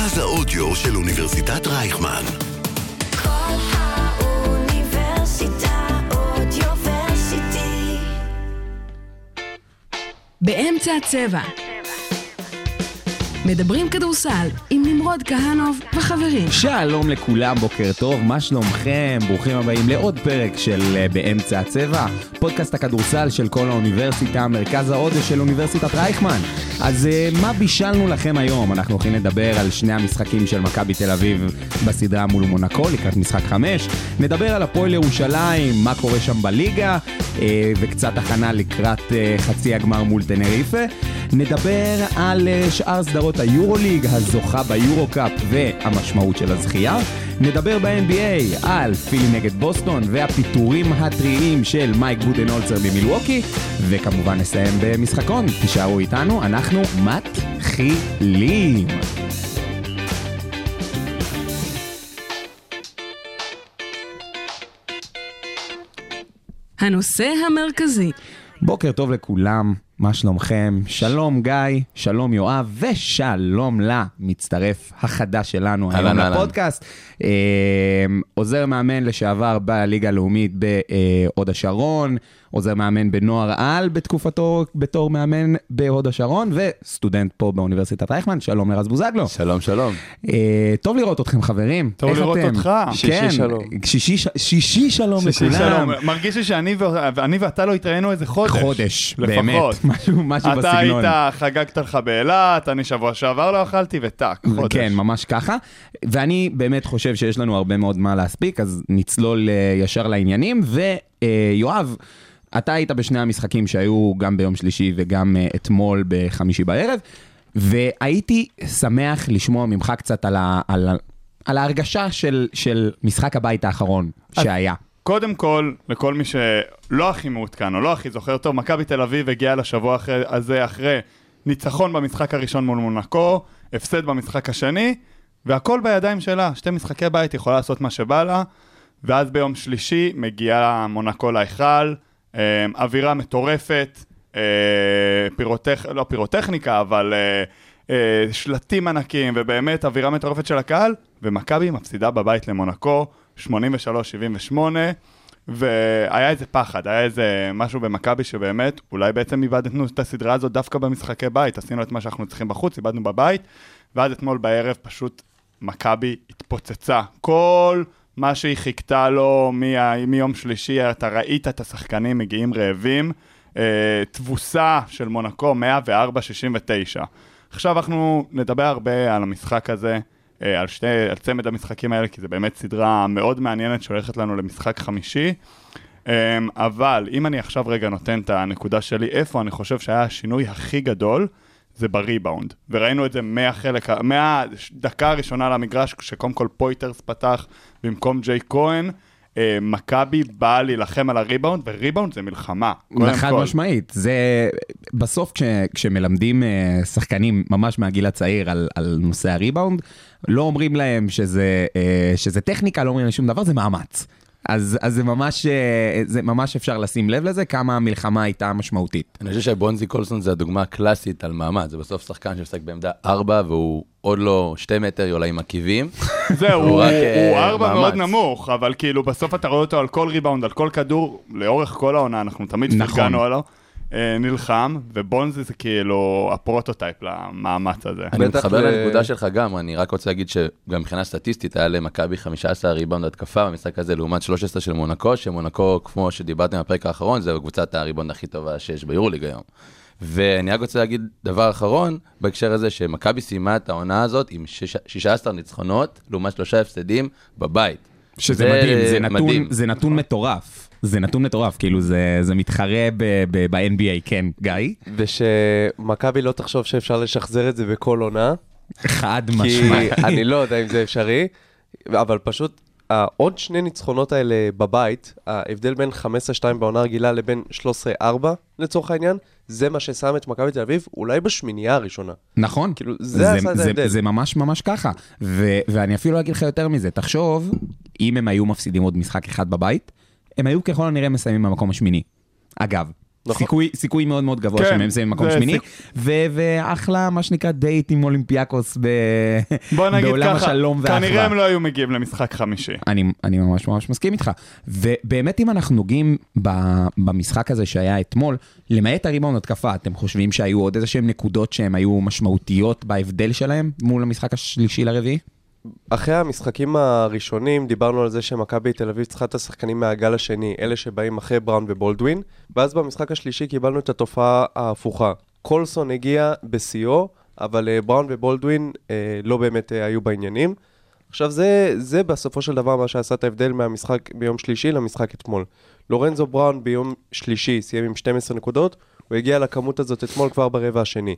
מרכז האודיו של אוניברסיטת רייכמן. כל האוניברסיטה אודיוורסיטי. באמצע הצבע. מדברים כדורסל עם נמרוד כהנוב וחברים. שלום לכולם, בוקר טוב, מה שלומכם? ברוכים הבאים לעוד פרק של אה, באמצע הצבע, פודקאסט הכדורסל של כל האוניברסיטה, מרכז ההודו של אוניברסיטת רייכמן. אז אה, מה בישלנו לכם היום? אנחנו הולכים לדבר על שני המשחקים של מכבי תל אביב בסדרה מול מונקו לקראת משחק חמש. נדבר על הפועל ירושלים, מה קורה שם בליגה, אה, וקצת הכנה לקראת חצי הגמר מול טנריפה. נדבר על אה, שאר סדרות היורוליג, הזוכה ביורו-קאפ והמשמעות של הזכייה. נדבר ב-NBA על פילי נגד בוסטון והפיטורים הטריים של מייק בודנולצר במילווקי, וכמובן נסיים במשחקון. תישארו איתנו, אנחנו מתחילים. הנושא המרכזי, בוקר טוב לכולם, מה שלומכם? שלום גיא, שלום יואב ושלום למצטרף החדש שלנו היום. לפודקאסט. אה, עוזר מאמן לשעבר בליגה הלאומית בהוד השרון, עוזר מאמן בנוער על בתקופתו בתור מאמן בהוד השרון, וסטודנט פה באוניברסיטת רייכמן, שלום לרז בוזגלו. שלום, שלום. אה, טוב לראות אתכם חברים. טוב לראות אתם? אותך. שישי כן, שלום. שישי, שישי שלום שישי לכולם. שלום. מרגיש לי שאני ו- ואני ואתה לא התראינו איזה חודש. חודש, לפחות. באמת, משהו, משהו אתה בסגנון. היית, חגגת לך באילת, אני שבוע שעבר לא אכלתי, וטאק, חודש. כן, ממש ככה. ואני באמת חושב שיש לנו הרבה מאוד מה להספיק, אז נצלול אה, ישר לעניינים. ויואב, אתה היית בשני המשחקים שהיו גם ביום שלישי וגם אה, אתמול בחמישי בערב, והייתי שמח לשמוע ממך קצת על, ה, על, על ההרגשה של, של משחק הבית האחרון שהיה. קודם כל, לכל מי שלא הכי מעודכן או לא הכי זוכר טוב, מכבי תל אביב הגיעה לשבוע אחרי- הזה אחרי ניצחון במשחק הראשון מול מונקו, הפסד במשחק השני, והכל בידיים שלה. שתי משחקי בית, יכולה לעשות מה שבא לה, ואז ביום שלישי מגיעה מונקו להיכל, אווירה מטורפת, אה, פירוטכ... לא פירוטכניקה, אבל אה, אה, שלטים ענקים, ובאמת אווירה מטורפת של הקהל, ומכבי מפסידה בבית למונקו, 83-78, והיה איזה פחד, היה איזה משהו במכבי שבאמת, אולי בעצם איבדנו את הסדרה הזאת דווקא במשחקי בית, עשינו את מה שאנחנו צריכים בחוץ, איבדנו בבית, ואז אתמול בערב פשוט מכבי התפוצצה. כל מה שהיא חיכתה לו מה, מיום שלישי, אתה ראית את השחקנים מגיעים רעבים, אה, תבוסה של מונקו 104-69. עכשיו אנחנו נדבר הרבה על המשחק הזה, אה, על, שתי, על צמד המשחקים האלה, כי זה באמת סדרה מאוד מעניינת שהולכת לנו למשחק חמישי. אה, אבל אם אני עכשיו רגע נותן את הנקודה שלי, איפה אני חושב שהיה השינוי הכי גדול, זה בריבאונד. וראינו את זה מהחלק, מהדקה הראשונה למגרש, כשקודם כל פויטרס פתח במקום ג'ייק כהן. אה, מכבי באה להילחם על הריבאונד, וריבאונד זה מלחמה. חד. משמעית, זה בסוף כש, כשמלמדים אה, שחקנים ממש מהגיל הצעיר על, על נושא הריבאונד, לא אומרים להם שזה, אה, שזה טכניקה, לא אומרים להם שום דבר, זה מאמץ. אז, אז זה, ממש, אה, זה ממש אפשר לשים לב לזה, כמה המלחמה הייתה משמעותית. אני חושב שבונזי קולסון זה הדוגמה הקלאסית על מעמד, זה בסוף שחקן שמשחק בעמדה 4 והוא עוד לא 2 מטר, אולי עם עקיבים. זהו, הוא הוא, רק, הוא אה, ארבע מאמץ. מאוד נמוך, אבל כאילו בסוף אתה רואה אותו על כל ריבאונד, על כל כדור, לאורך כל העונה, אנחנו תמיד נכון. פרגנו עליו, נלחם, ובונזי זה כאילו הפרוטוטייפ למאמץ הזה. אני מתחבר לנקודה שלך גם, אני רק רוצה להגיד שגם מבחינה סטטיסטית היה למכבי 15 ריבאונד התקפה במשחק הזה לעומת 13 של מונקו, שמונקו, כמו שדיברתם בפרק האחרון, זה קבוצת הריבאונד הכי טובה שיש ביורוליג היום. ואני רק רוצה להגיד דבר אחרון בהקשר הזה, שמכבי סיימה את העונה הזאת עם שש- 16 ניצחונות לעומת שלושה הפסדים בבית. שזה מדהים, זה נתון, זה נתון מטורף. זה נתון מטורף, כאילו זה, זה מתחרה ב-NBA, כן, גיא? ושמכבי לא תחשוב שאפשר לשחזר את זה בכל עונה, חד כי משמעית. אני לא יודע אם זה אפשרי, אבל פשוט העוד שני ניצחונות האלה בבית, ההבדל בין 15-2 בעונה רגילה לבין 13-4 לצורך העניין, זה מה ששם את מכבי תל אביב אולי בשמינייה הראשונה. נכון, כאילו, זה עשה את זה, ההבדל. זה ממש ממש ככה. ו, ואני אפילו אגיד לך יותר מזה, תחשוב, אם הם היו מפסידים עוד משחק אחד בבית, הם היו ככל הנראה מסיימים במקום השמיני. אגב, נכון. סיכוי, סיכוי מאוד מאוד גבוה כן, שהם יסיימו במקום שמיני, סיכ- ו- ואחלה, מה שנקרא, דייט עם אולימפיאקוס ב... בוא נגיד בעולם ככה, השלום והאחווה. כנראה הם לא היו מגיעים למשחק חמישי. אני, אני ממש ממש מסכים איתך. ובאמת, אם אנחנו נוגעים ב- במשחק הזה שהיה אתמול, למעט הריבאונד התקפה, אתם חושבים שהיו עוד איזה שהם נקודות שהן היו משמעותיות בהבדל שלהם מול המשחק השלישי לרביעי? אחרי המשחקים הראשונים דיברנו על זה שמכבי תל אביב צריכה את השחקנים מהגל השני, אלה שבאים אחרי בראון ובולדווין, ואז במשחק השלישי קיבלנו את התופעה ההפוכה. קולסון הגיע בשיאו, אבל אה, בראון ובולדווין אה, לא באמת אה, היו בעניינים. עכשיו זה, זה בסופו של דבר מה שעשה את ההבדל מהמשחק ביום שלישי למשחק אתמול. לורנזו בראון ביום שלישי סיים עם 12 נקודות, הוא הגיע לכמות הזאת אתמול כבר ברבע השני.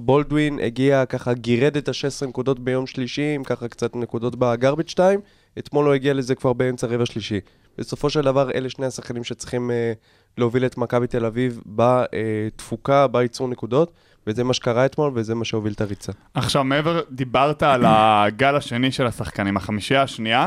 בולדווין הגיע ככה, גירד את ה-16 נקודות ביום שלישי, עם ככה קצת נקודות בגרביץ' 2, אתמול הוא הגיע לזה כבר באמצע רבע שלישי. בסופו של דבר אלה שני השחקנים שצריכים אה, להוביל את מכבי תל אביב בתפוקה, בייצור נקודות, וזה מה שקרה אתמול וזה מה שהוביל את הריצה. עכשיו, מעבר, דיברת על הגל השני של השחקנים, החמישייה השנייה.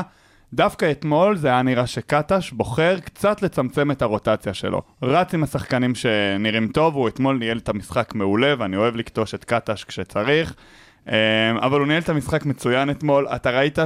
דווקא אתמול זה היה נראה שקטש בוחר קצת לצמצם את הרוטציה שלו. רץ עם השחקנים שנראים טוב, הוא אתמול ניהל את המשחק מעולה, ואני אוהב לקטוש את קטש כשצריך. אמ, אבל הוא ניהל את המשחק מצוין אתמול. אתה ראית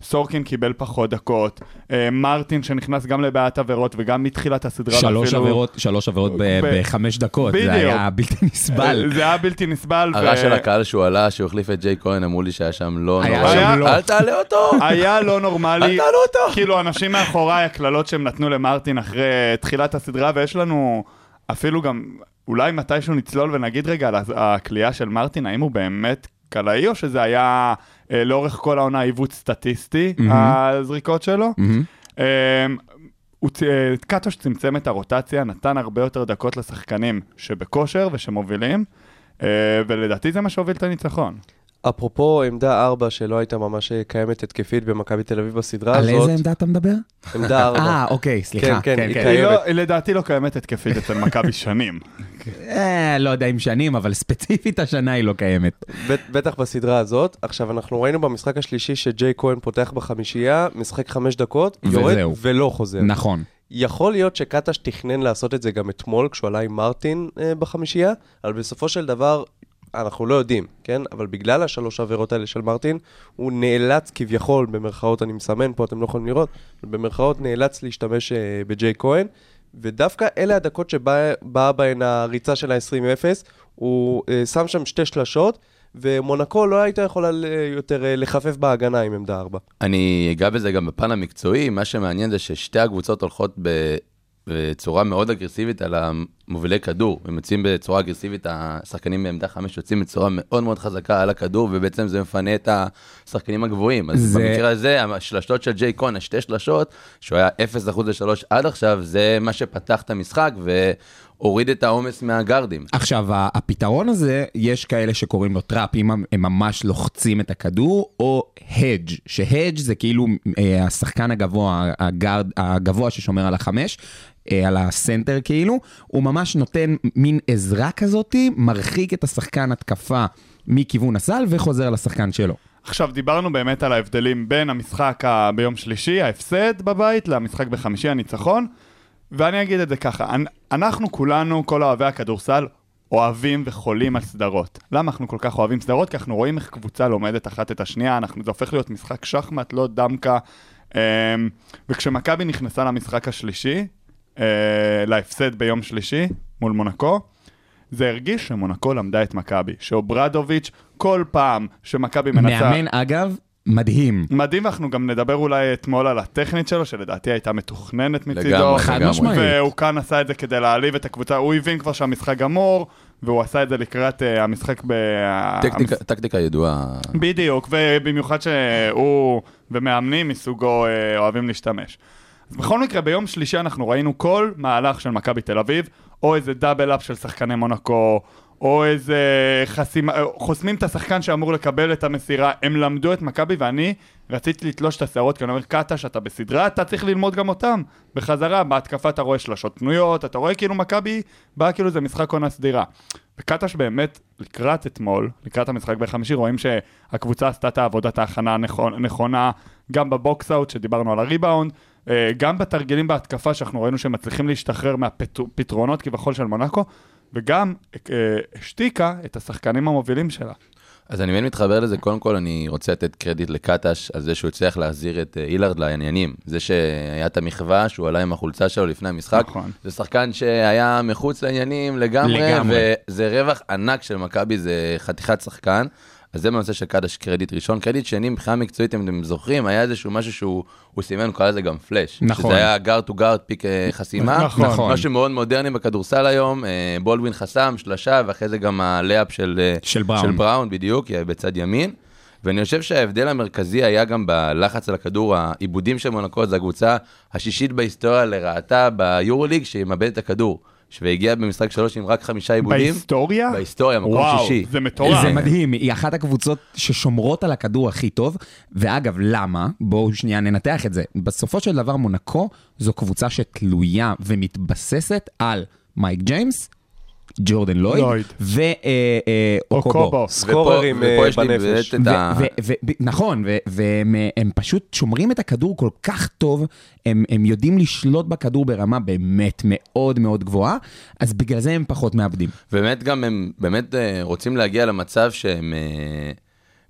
שסורקין קיבל פחות דקות, אמ, מרטין שנכנס גם לבעיית עבירות וגם מתחילת הסדרה. שלוש ואפילו- עבירות, שלוש עבירות ב- ב- בחמש דקות, בדיוק. זה היה בלתי נסבל. זה היה בלתי נסבל. ו- הרעש של הקהל שהוא עלה, שהוא החליף את ג'יי כהן, אמרו לי שהיה שם לא היה נורא. שם לא. אל תעלה אותו! היה לא נורמלי. אל תעלו אותו! כאילו, אנשים מאחוריי, הקללות שהם נתנו למרטין אחרי תחילת הסדרה, ויש לנו אפילו גם, אולי מתישהו נצלול ונגיד רגע על הכלייה של מרטין, האם הוא באמת קלעי, או שזה היה אה, לאורך כל העונה עיוות סטטיסטי, הזריקות שלו? צ- אה, קטוש צמצם את הרוטציה, נתן הרבה יותר דקות לשחקנים שבכושר ושמובילים, אה, ולדעתי זה מה שהוביל את הניצחון. אפרופו עמדה 4 שלא הייתה ממש קיימת התקפית במכבי תל אביב בסדרה על הזאת, איזה עמדה אתה מדבר? עמדה 4. אה, אוקיי, סליחה. כן, כן, כן, היא כן. קיימת. היא לא, לדעתי לא קיימת התקפית אצל מכבי שנים. אה, לא יודע אם שנים, אבל ספציפית השנה היא לא קיימת. בט- בטח בסדרה הזאת. עכשיו, אנחנו ראינו במשחק השלישי שג'יי כהן פותח בחמישייה, משחק חמש דקות, יורד וזהו. ולא חוזר. נכון. יכול להיות שקטש תכנן לעשות את זה גם אתמול, כשהוא עלה עם מרטין אה, בחמישייה, אבל בסופו של דבר, אנחנו לא יודעים, כן? אבל בגלל השלוש עבירות האלה של מרטין, הוא נאלץ כביכול, במרכאות אני מסמן פה, אתם לא יכולים לראות, במרכאות נאלץ להשתמש אה, בג'יי כהן, ודווקא אלה הדקות שבאה בהן הריצה של ה-20-0, הוא אה, שם שם שתי שלשות, ומונקו לא הייתה יכולה יותר אה, לחפף בהגנה עם עמדה 4. אני אגע בזה גם בפן המקצועי, מה שמעניין זה ששתי הקבוצות הולכות ב... בצורה מאוד אגרסיבית על המובילי כדור, הם יוצאים בצורה אגרסיבית, השחקנים בעמדה חמש יוצאים בצורה מאוד מאוד חזקה על הכדור, ובעצם זה מפנה את השחקנים הגבוהים. אז זה-. במקרה הזה, השלשות של ג'ייק כהן, השתי שלשות, שהוא היה 0% לשלוש עד עכשיו, זה מה שפתח את המשחק והוריד את העומס מהגארדים. עכשיו, הפתרון הזה, יש כאלה שקוראים לו trap, אם הם הם ממש לוחצים את הכדור, או hedge, ש hedge זה כאילו אה, השחקן הגבוה, הגארד, הגבוה ששומר על החמש, אה, על הסנטר כאילו, הוא ממש נותן מין עזרה כזאתי, מרחיק את השחקן התקפה מכיוון הסל וחוזר לשחקן שלו. עכשיו, דיברנו באמת על ההבדלים בין המשחק ה- ביום שלישי, ההפסד בבית, למשחק בחמישי, הניצחון. ואני אגיד את זה ככה, אנ- אנחנו כולנו, כל אוהבי הכדורסל, אוהבים וחולים על סדרות. למה אנחנו כל כך אוהבים סדרות? כי אנחנו רואים איך קבוצה לומדת אחת את השנייה, אנחנו, זה הופך להיות משחק שחמט, לא דמקה. אמ, וכשמכבי נכנסה למשחק השלישי, אה, להפסד ביום שלישי מול מונקו, זה הרגיש שמונקו למדה את מכבי, שאוברדוביץ' כל פעם שמכבי מנצחה... מאמן, אגב, מדהים. מדהים, ואנחנו גם נדבר אולי אתמול על הטכנית שלו, שלדעתי הייתה מתוכננת מצידו. לגמרי, חד לגמרי. משמעית. והוא כאן עשה את זה כדי להעליב את הקבוצה, הוא הבין כבר שהמשחק גמור, והוא עשה את זה לקראת uh, המשחק ב... טקטיקה- טקטיקה ידועה. בדיוק, ובמיוחד שהוא ומאמנים מסוגו אה, אוהבים להשתמש. אז בכל מקרה, ביום שלישי אנחנו ראינו כל מהלך של מכבי תל אביב, או איזה דאבל אפ של שחקני מונקו, או איזה חסימה, חוסמים את השחקן שאמור לקבל את המסירה, הם למדו את מכבי ואני רציתי לתלוש את השערות, כי אני אומר, קטש, אתה בסדרה, אתה צריך ללמוד גם אותם. בחזרה, בהתקפה אתה רואה שלשות פנויות, אתה רואה כאילו מכבי באה כאילו זה משחק עונה סדירה. וקטש באמת, לקראת אתמול, לקראת המשחק בחמישי, רואים שהקבוצה עשתה את העבודת ההכנה הנכון- נכונה, גם בבוקס אאוט, שדיברנו על הריבאונד, אה, גם בתרגילים בהתקפה, שאנחנו ראינו שהם מצליחים להשתחרר מהפתרונות כביכול של מונאקו, וגם אה, השתיקה את השחקנים המובילים שלה. אז אני באמת מתחבר לזה, קודם כל אני רוצה לתת קרדיט לקטש על זה שהוא הצליח להחזיר את אה, אילארד לעניינים. זה שהיה את המחווה שהוא עלה עם החולצה שלו לפני המשחק, נכון. זה שחקן שהיה מחוץ לעניינים לגמרי, לגמרי. וזה רווח ענק של מכבי, זה חתיכת שחקן. אז זה בנושא של קדש קרדיט ראשון. קרדיט שני, מבחינה מקצועית, אם אתם זוכרים, היה איזשהו משהו שהוא הוא סימן, הוא קרא לזה גם פלאש. נכון. שזה היה guard to guard pick חסימה. נכון. משהו מאוד מודרני בכדורסל היום, אה, בולדווין חסם, שלשה, ואחרי זה גם ה lob של, אה, של בראון. של בראון, בדיוק, אה, בצד ימין. ואני חושב שההבדל המרכזי היה גם בלחץ על הכדור, האיבודים של מונקו, זו הקבוצה השישית בהיסטוריה לרעתה ביורוליג, שהיא מאבדת את הכדור. והגיעה במשחק שלוש עם רק חמישה עיבודים. בהיסטוריה? בהיסטוריה, מקום וואו, שישי. זה מטורף. זה מדהים, היא אחת הקבוצות ששומרות על הכדור הכי טוב, ואגב, למה? בואו שנייה ננתח את זה. בסופו של דבר מונקו זו קבוצה שתלויה ומתבססת על מייק ג'יימס, ג'ורדן לויד. ואוקובו. סקוררים אה, יש לי בנפש. נכון, ו- והם אה, הם פשוט שומרים את הכדור כל כך טוב, הם, הם יודעים לשלוט בכדור ברמה באמת מאוד מאוד גבוהה, אז בגלל זה הם פחות מאבדים. באמת גם הם באמת אה, רוצים להגיע למצב שהם אה,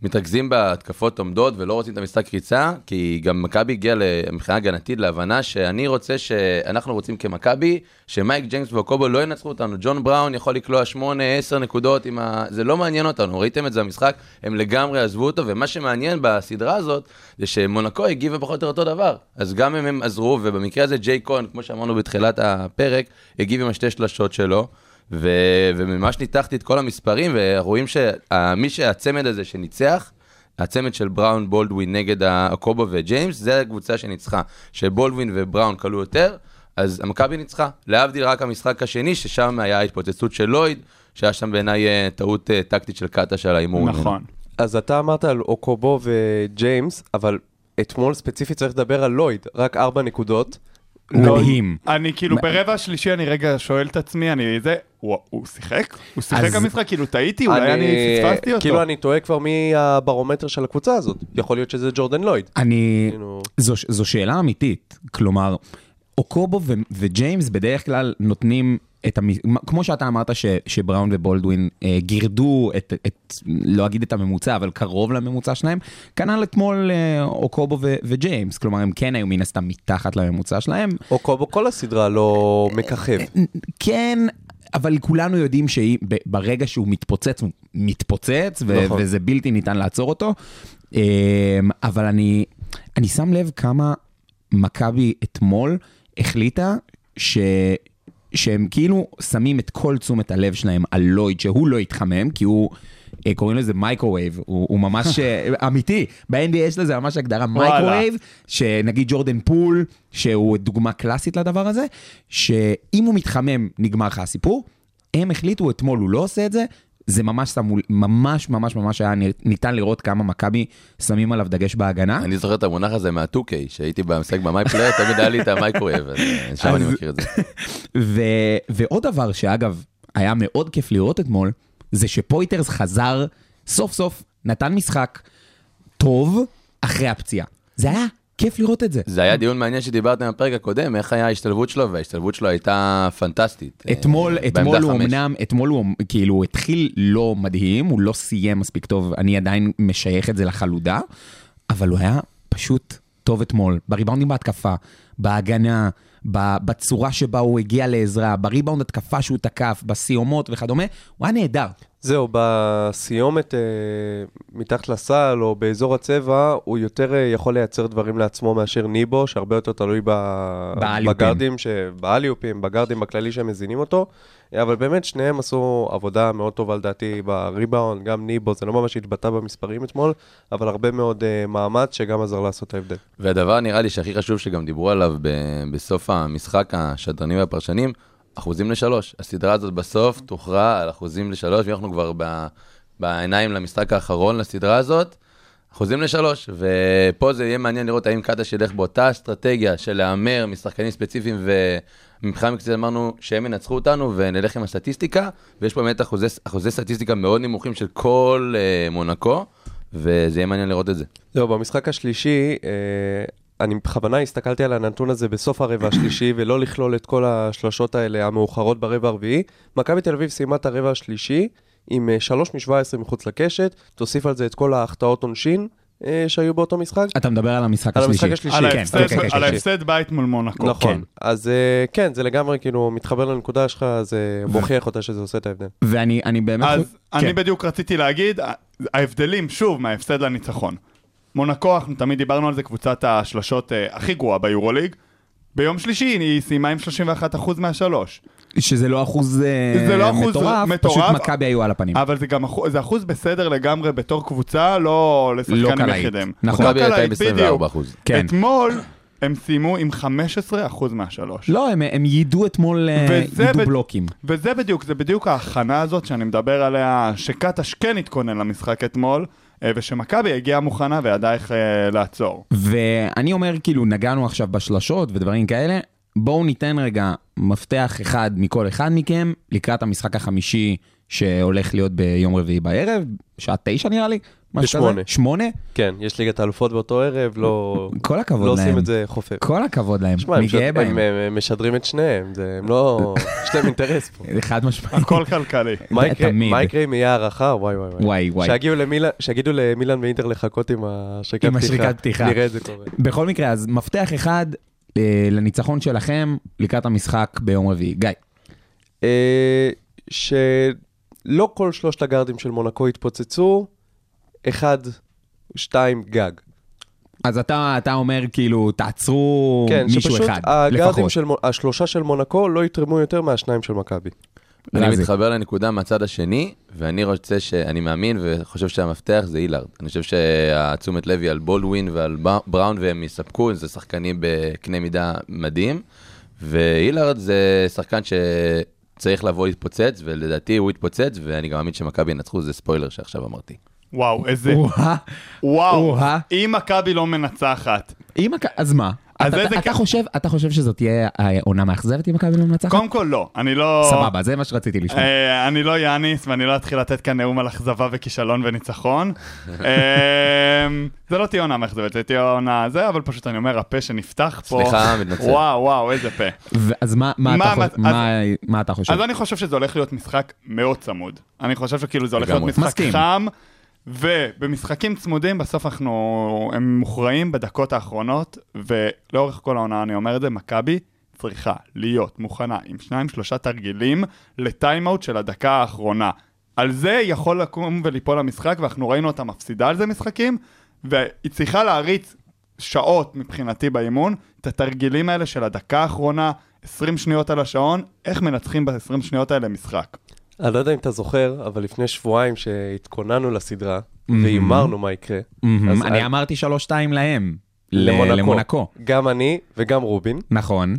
מתרכזים בהתקפות עומדות ולא רוצים את המשחק ריצה, כי גם מכבי הגיעה ל- מבחינה הגנתית להבנה שאני רוצה שאנחנו רוצים כמכבי, שמייק ג'יימס ואוקובו לא ינצחו אותנו. ג'ון בראון יכול לקלוע 8, 10 נקודות, עם ה... זה לא מעניין אותנו, ראיתם את זה במשחק, הם לגמרי עזבו אותו, ומה שמעניין בסדרה הזאת, זה שמונקו הגיבה פחות או יותר אותו דבר. אז גם אם הם עזרו, ובמקרה הזה ג'יי קון, כמו שאמרנו בתחילת הפרק, הגיב עם השתי שלשות שלו. ו... וממש ניתחתי את כל המספרים, ורואים שמי שהצמד הזה שניצח, הצמד של בראון בולדווין נגד הקובו וג'יימס, זה הקבוצה שניצחה. שבולדווין ובראון כלו יותר, אז המכבי ניצחה. להבדיל רק המשחק השני, ששם היה התפוצצות של לויד, שהיה שם בעיניי אה, טעות אה, טקטית של קאטה על ההימור. נכון. אז אתה אמרת על אוקובו וג'יימס, אבל אתמול ספציפית צריך לדבר על לויד, רק ארבע נקודות. מדהים. אני כאילו מה- ברבע השלישי, אני רגע שואל את עצמי, אני זה, הוא הוא שיחק? הוא שיחק אז- במשחק? כאילו טעיתי? אולי אני פספסתי אותו? כאילו אני טועה כבר מי הברומטר של הקבוצה הזאת. יכול להיות שזה ג'ורדן לויד. אני... כאילו- זו, זו שאלה אמיתית. כלומר, אוקובו ו- וג'יימס בדרך כלל נותנים את המ... כמו שאתה אמרת ש, שבראון ובולדווין אה, גירדו את, את, לא אגיד את הממוצע, אבל קרוב לממוצע שלהם, כנ"ל אתמול אה, אוקובו ו- וג'יימס. כלומר, הם כן היו מן הסתם מתחת לממוצע שלהם. אוקובו כל הסדרה לא מככב. כן, אבל כולנו יודעים שברגע שהוא מתפוצץ, הוא מתפוצץ, ו- נכון. וזה בלתי ניתן לעצור אותו. אמ, אבל אני, אני שם לב כמה מכבי אתמול החליטה ש... שהם כאילו שמים את כל תשומת הלב שלהם על לויד, שהוא לא יתחמם, כי הוא, אה, קוראים לזה microwave, הוא, הוא ממש אה, אמיתי, ב-NBA יש לזה ממש הגדרה. microwave, שנגיד ג'ורדן פול, שהוא דוגמה קלאסית לדבר הזה, שאם הוא מתחמם, נגמר לך הסיפור. הם החליטו אתמול, הוא לא עושה את זה, זה ממש שמו, ממש ממש ממש היה ניתן לראות כמה מכבי שמים עליו דגש בהגנה. אני זוכר את המונח הזה מה-2K, שהייתי במשחק ב MyPlayer, תמיד היה לי את ה microwave, אז אה, שם אני מכיר את זה. ו, ועוד דבר שאגב, היה מאוד כיף לראות אתמול, זה שפויטרס חזר, סוף סוף נתן משחק טוב אחרי הפציעה. זה היה כיף לראות את זה. זה היה דיון מעניין שדיברתם בפרק הקודם, איך היה ההשתלבות שלו, וההשתלבות שלו הייתה פנטסטית. אה, אתמול, אתמול הוא. אמנם, אתמול הוא כאילו התחיל לא מדהים, הוא לא סיים מספיק טוב, אני עדיין משייך את זה לחלודה, אבל הוא היה פשוט טוב אתמול, בריבאונדים בהתקפה, בהגנה, בצורה שבה הוא הגיע לעזרה, בריבאונד התקפה שהוא תקף, בסיומות וכדומה, הוא היה נהדר. זהו, בסיומת אה, מתחת לסל או באזור הצבע, הוא יותר אה, יכול לייצר דברים לעצמו מאשר ניבו, שהרבה יותר תלוי ב... בגארדים, ש... באליופים, בגארדים בכללי שהם מזינים אותו. אה, אבל באמת, שניהם עשו עבודה מאוד טובה לדעתי בריבאונד, גם ניבו, זה לא ממש התבטא במספרים אתמול, אבל הרבה מאוד אה, מאמץ שגם עזר לעשות את ההבדל. והדבר נראה לי שהכי חשוב שגם דיברו עליו ב- בסוף המשחק, השדרנים והפרשנים, אחוזים לשלוש. הסדרה הזאת בסוף תוכרע על אחוזים לשלוש, ואנחנו כבר ב- בעיניים למשחק האחרון לסדרה הזאת, אחוזים לשלוש. ופה זה יהיה מעניין לראות האם קאטה שילך באותה אסטרטגיה של להמר משחקנים ספציפיים, ומבחינה מקצועית אמרנו שהם ינצחו אותנו, ונלך עם הסטטיסטיקה, ויש פה באמת אחוזי, אחוזי סטטיסטיקה מאוד נמוכים של כל אה, מונקו, וזה יהיה מעניין לראות את זה. זהו, במשחק השלישי, אה, אני בכוונה הסתכלתי על הנתון הזה בסוף הרבע השלישי, ולא לכלול את כל השלושות האלה המאוחרות ברבע הרביעי. מכבי תל אביב סיימה את הרבע השלישי עם 3 מ-17 מחוץ לקשת, תוסיף על זה את כל ההחטאות עונשין אה, שהיו באותו משחק. אתה מדבר על המשחק על השלישי. המשחק השלישי. על כן, ההפסד- כן, כן, על כן. ההפסד בית מול מונקו. נכון, כן. אז אה, כן, זה לגמרי כאילו מתחבר לנקודה שלך, זה מוכיח אותה שזה עושה את ההבדל. ואני אני באמת... אז אני כן. בדיוק רציתי להגיד, ההבדלים, שוב, מההפסד לניצחון. מונקו, אנחנו תמיד דיברנו על זה, קבוצת השלשות אה, הכי גרועה ביורוליג. ביום שלישי היא סיימה עם 31% מהשלוש. שזה לא אחוז אה, זה לא אחוז מטורף, מטורף. פשוט מכבי היו על הפנים. אבל זה גם אחוז, זה אחוז בסדר לגמרי בתור קבוצה, לא לא לשחקנים קלעית. יחידים. נכון. לא מכבי הייתה עם קלעית, 24 בדיוק. אחוז. כן. אתמול הם סיימו עם 15% מהשלוש. לא, הם, הם יידו אתמול, אה, יידו בד- בלוקים. וזה בדיוק, זה בדיוק ההכנה הזאת שאני מדבר עליה, שקטש כן התכונן למשחק אתמול, ושמכבי הגיעה מוכנה וידעה איך אה, לעצור. ואני אומר, כאילו, נגענו עכשיו בשלשות ודברים כאלה, בואו ניתן רגע מפתח אחד מכל אחד מכם לקראת המשחק החמישי שהולך להיות ביום רביעי בערב, שעה תשע נראה לי. בשמונה. שמונה? כן, יש ליגת האלופות באותו ערב, לא כל הכבוד לא להם. עושים את זה חופף. כל הכבוד להם, שמע, אני גאה בהם. הם, משדרים את שניהם, זה, הם לא... יש להם אינטרס פה. חד משמעית. הכל כלכלי. מה יקרה, תמיד. מה יקרה אם יהיה הערכה? וואי וואי וואי, וואי. שיגידו למילן, שיגידו למילן ואינטר לחכות עם השריקת עם פתיחה. השריקת פתיחה. נראה את זה קורה. בכל מקרה, אז מפתח אחד לניצחון שלכם לקראת המשחק ביום רביעי. גיא. אה, שלא כל שלושת הגארדים של מונקו התפוצצו, אחד, שתיים, גג. אז אתה, אתה אומר כאילו, תעצרו כן, מישהו שפשוט אחד, הגארדים לפחות. של, מו- השלושה של מונקו לא יתרמו יותר מהשניים של מכבי. אני. מתחבר לנקודה מהצד השני, ואני רוצה ש... אני מאמין וחושב שהמפתח זה אילארד. אני חושב שהתשומת לב היא על בולדווין ועל בראון, והם יספקו, זה שחקנים בקנה מידה מדהים. ואילארד זה שחקן שצריך לבוא להתפוצץ, ולדעתי הוא יתפוצץ, ואני גם מאמין שמכבי ינצחו, זה ספוילר שעכשיו אמרתי. וואו, איזה... וואו. אם מכבי לא מנצחת. אם אז מה? אז אתה, איזה אתה, כיף. חושב, אתה חושב שזאת תהיה העונה מאכזבת אם מכבי לא מנצחת? קודם כל לא, אני לא... סבבה, זה מה שרציתי לשמוע. אה, אני לא יאניס ואני לא אתחיל לתת כאן נאום על אכזבה וכישלון וניצחון. אה, זה לא תהיה עונה מאכזבת, זה תהיה עונה זה, אבל פשוט אני אומר, הפה שנפתח פה... סליחה, מתנצל. וואו, וואו, איזה פה. אז מה, מה, מה- אתה, חושב, מה, מה אתה חושב? אז אני חושב שזה הולך להיות משחק מאוד צמוד. אני חושב שכאילו זה הולך להיות. משחק מסכים. חם, ובמשחקים צמודים בסוף אנחנו... הם מוכרעים בדקות האחרונות, ולאורך כל העונה אני אומר את זה, מכבי צריכה להיות מוכנה עם שניים שלושה תרגילים לטיימאוט של הדקה האחרונה. על זה יכול לקום וליפול המשחק, ואנחנו ראינו אותה מפסידה על זה משחקים, והיא צריכה להריץ שעות מבחינתי באימון, את התרגילים האלה של הדקה האחרונה, 20 שניות על השעון, איך מנצחים ב-20 שניות האלה משחק. אני לא יודע אם אתה זוכר, אבל לפני שבועיים שהתכוננו לסדרה. והימרנו מה יקרה, אני אמרתי 3-2 להם. למונקו. גם אני וגם רובין, נכון,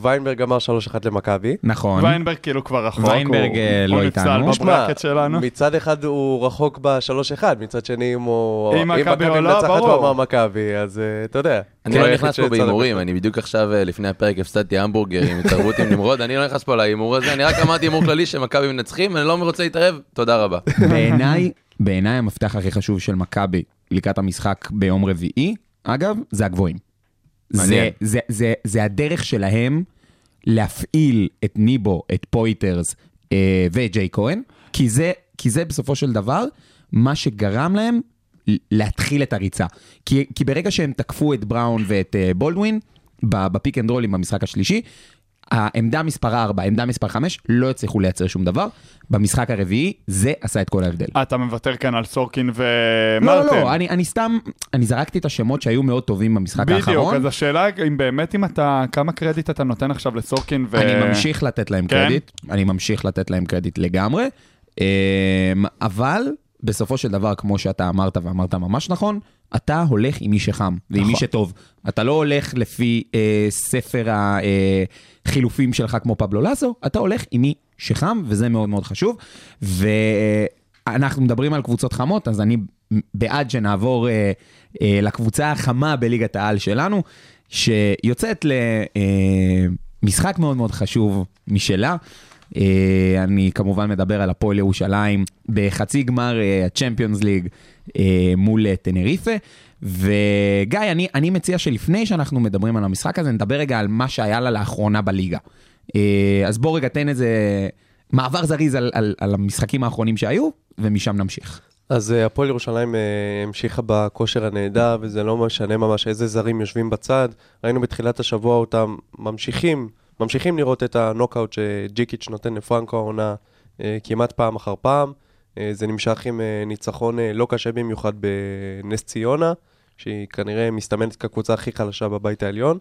וויינברג אמר 3-1 למכבי. נכון. ויינברג כאילו כבר רחוק, ויינברג, הוא- אה, לא הוא נפסל איתנו. בברקט שלנו. מצד אחד הוא רחוק ב-3-1, מצד שני אם הוא... אם מכבי או לא, מנצחת ברור. הוא אמר מכבי, אז אה, אתה יודע. אני לא נכנס פה בהימורים. אני בדיוק עכשיו, אה, לפני הפרק, הפסדתי המבורגר עם התערבות עם נמרוד, אני לא נכנס פה להימור הזה, אני רק אמרתי הימור כללי שמכבי מנצחים, אני לא רוצה להתערב, תודה רבה. בעיניי, בעיניי המפתח הכי חשוב של מכבי לקראת המשחק ביום רביעי, אגב, זה הגבוהים. זה. זה, זה, זה הדרך שלהם להפעיל את ניבו, את פויטרס אה, ואת ג'יי כהן, כי זה, כי זה בסופו של דבר מה שגרם להם להתחיל את הריצה. כי, כי ברגע שהם תקפו את בראון ואת אה, בולדווין, ב pick and roll ים במשחק השלישי, העמדה מספר 4, העמדה מספר 5, לא הצליחו לייצר שום דבר. במשחק הרביעי, זה עשה את כל ההבדל. אתה מוותר כאן על סורקין ומרטין. לא, לא, אני, אני סתם, אני זרקתי את השמות שהיו מאוד טובים במשחק בדיוק, האחרון. אז השאלה אם באמת אם אתה, כמה קרדיט אתה נותן עכשיו לסורקין ו... אני ממשיך לתת להם כן? קרדיט, אני ממשיך לתת להם קרדיט לגמרי, אמ, אבל בסופו של דבר, כמו שאתה אמרת ואמרת ממש נכון, אתה הולך עם מי שחם ועם מי נכון. שטוב. אתה לא הולך לפי אה, ספר החילופים שלך כמו פבלו לסו, אתה הולך עם מי שחם, וזה מאוד מאוד חשוב. ואנחנו מדברים על קבוצות חמות, אז אני בעד שנעבור אה, אה, לקבוצה החמה בליגת העל שלנו, שיוצאת למשחק מאוד מאוד חשוב משלה. אה, אני כמובן מדבר על הפועל ירושלים בחצי גמר ליג, אה, מול אה, טנריפה. וגיא, אני, אני מציע שלפני שאנחנו מדברים על המשחק הזה, נדבר רגע על מה שהיה לה לאחרונה בליגה. אז בוא רגע תן איזה מעבר זריז על, על, על המשחקים האחרונים שהיו, ומשם נמשיך. אז הפועל ירושלים המשיכה בכושר הנהדר, וזה לא משנה ממש איזה זרים יושבים בצד. ראינו בתחילת השבוע אותם ממשיכים, ממשיכים לראות את הנוקאוט שג'יקיץ' נותן לפרנקו העונה אה, כמעט פעם אחר פעם. אה, זה נמשך עם אה, ניצחון לא קשה במיוחד בנס ציונה, שהיא כנראה מסתמנת כקבוצה הכי חלשה בבית העליון.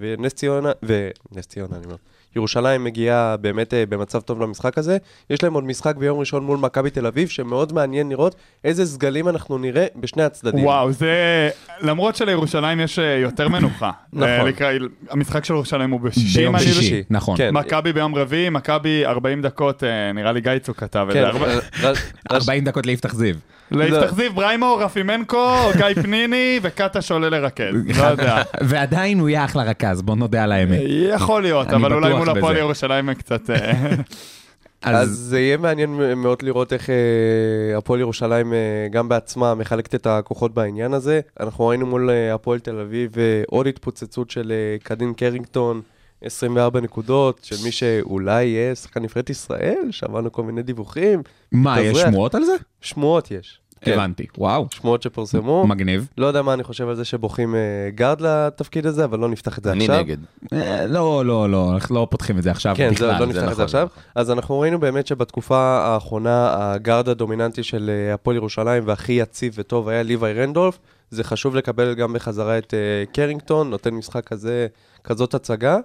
ונס ציונה, ונס ציונה, אני אומר. ירושלים מגיעה באמת אה, במצב טוב למשחק הזה. יש להם עוד משחק ביום ראשון מול מכבי תל אביב, שמאוד מעניין לראות איזה סגלים אנחנו נראה בשני הצדדים. וואו, זה... למרות שלירושלים יש אה, יותר מנוחה. נכון. אה, לקראת- המשחק של ירושלים הוא בשישי. ביום שישי, נכון. כן. מכבי ביום רביעי, מכבי 40 דקות, אה, נראה לי גייצו כתב את כן, זה. ארבע- ר- ר- ר- 40 דקות ליפתח זיו. ליפתח זיו, בריימו, רפימנקו, גיא פניני וקטש עולה לרכז. לא יודע. ועדיין הוא יהיה אחלה רכז, בוא נודה על האמת. יכול להיות, אבל אולי מול הפועל. ירושלים קצת... אה, אז אז זה יהיה מעניין מאוד לראות איך אה, הפועל ירושלים אה, גם בעצמה מחלקת את הכוחות בעניין הזה. אנחנו ראינו מול אה, הפועל תל אביב אה, עוד התפוצצות של אה, קדין קרינגטון, 24 נקודות, של מי שאולי יהיה שחקן נבחרת ישראל, שמענו כל מיני דיווחים. מה, יש תבריח. שמועות על זה? שמועות יש. כן, הבנתי, וואו, שמועות שפורסמו. מגניב. לא יודע מה אני חושב על זה שבוחרים אה, גארד לתפקיד הזה, אבל לא נפתח את זה אני עכשיו. נגד. אה, לא, לא, לא, אנחנו לא פותחים את זה עכשיו כן, זה, בכלל. לא נפתח את נכון, זה עכשיו. נכון. אז אנחנו ראינו באמת שבתקופה האחרונה, הגארד הדומיננטי של אה, הפועל ירושלים והכי יציב וטוב היה ליוואי רנדולף. זה חשוב לקבל גם בחזרה את קרינגטון, נותן משחק כזה, כזאת הצגה.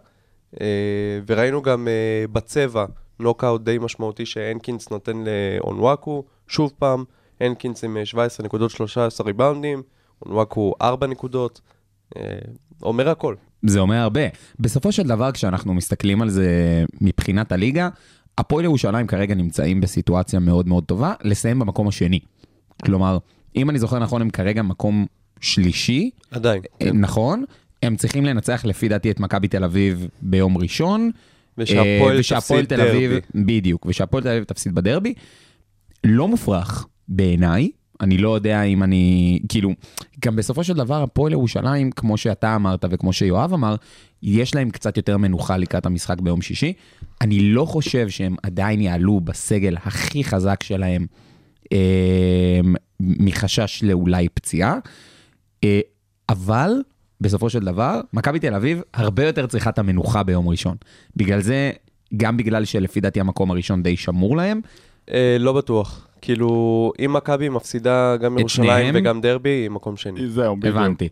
אה, וראינו גם אה, בצבע נוקאוט די משמעותי שהנקינס נותן לאונוואקו, שוב פעם, הנקינס עם אה, 17 נקודות, 13 ריבאונדים, אונוואקו 4 נקודות, אה, אומר הכל. זה אומר הרבה. בסופו של דבר, כשאנחנו מסתכלים על זה מבחינת הליגה, הפועל ירושלים כרגע נמצאים בסיטואציה מאוד מאוד טובה, לסיים במקום השני. כלומר, אם אני זוכר נכון, הם כרגע מקום שלישי, עדיין. אה, נכון? הם צריכים לנצח לפי דעתי את מכבי תל אביב ביום ראשון. ושהפועל אה, תפסיד תל אביב, דרבי. בדיוק, ושהפועל תל אביב תפסיד בדרבי. לא מופרך בעיניי, אני לא יודע אם אני, כאילו, גם בסופו של דבר הפועל ירושלים, כמו שאתה אמרת וכמו שיואב אמר, יש להם קצת יותר מנוחה לקראת המשחק ביום שישי. אני לא חושב שהם עדיין יעלו בסגל הכי חזק שלהם אה, מחשש לאולי פציעה, אה, אבל בסופו של דבר, מכבי תל אביב הרבה יותר צריכה את המנוחה ביום ראשון. בגלל זה, גם בגלל שלפי דעתי המקום הראשון די שמור להם, אה, לא בטוח. כאילו, אם מכבי מפסידה גם ירושלים? וגם דרבי, היא מקום שני. זהו, בדיוק. הבנתי.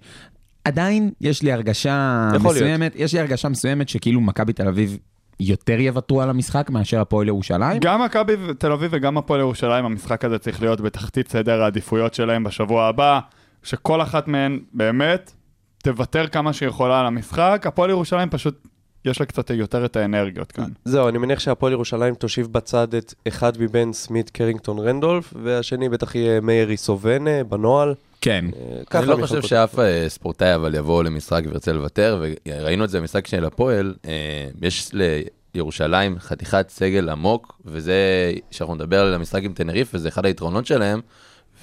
עדיין יש לי הרגשה יכול להיות. מסוימת, יש לי הרגשה מסוימת שכאילו מכבי תל אביב יותר יוותרו על המשחק מאשר הפועל ירושלים. גם מכבי תל אביב וגם הפועל ירושלים, המשחק הזה צריך להיות בתחתית סדר העדיפויות שלהם בשבוע הבא, שכל אחת מהן באמת תוותר כמה שהיא יכולה על המשחק. הפועל ירושלים פשוט, יש לה קצת יותר את האנרגיות כאן. זהו, אני מניח שהפועל ירושלים תושיב בצד את אחד מבין סמית, קרינגטון, רנדולף, והשני בטח יהיה מאיר איסובנה בנוהל. כן. אה, אני לא חושב שאף אה, ספורטאי אבל יבוא למשחק וירצה לוותר, וראינו את זה במשחק של הפועל, אה, יש לירושלים חתיכת סגל עמוק, וזה, כשאנחנו נדבר על המשחק עם טנריף, וזה אחד היתרונות שלהם,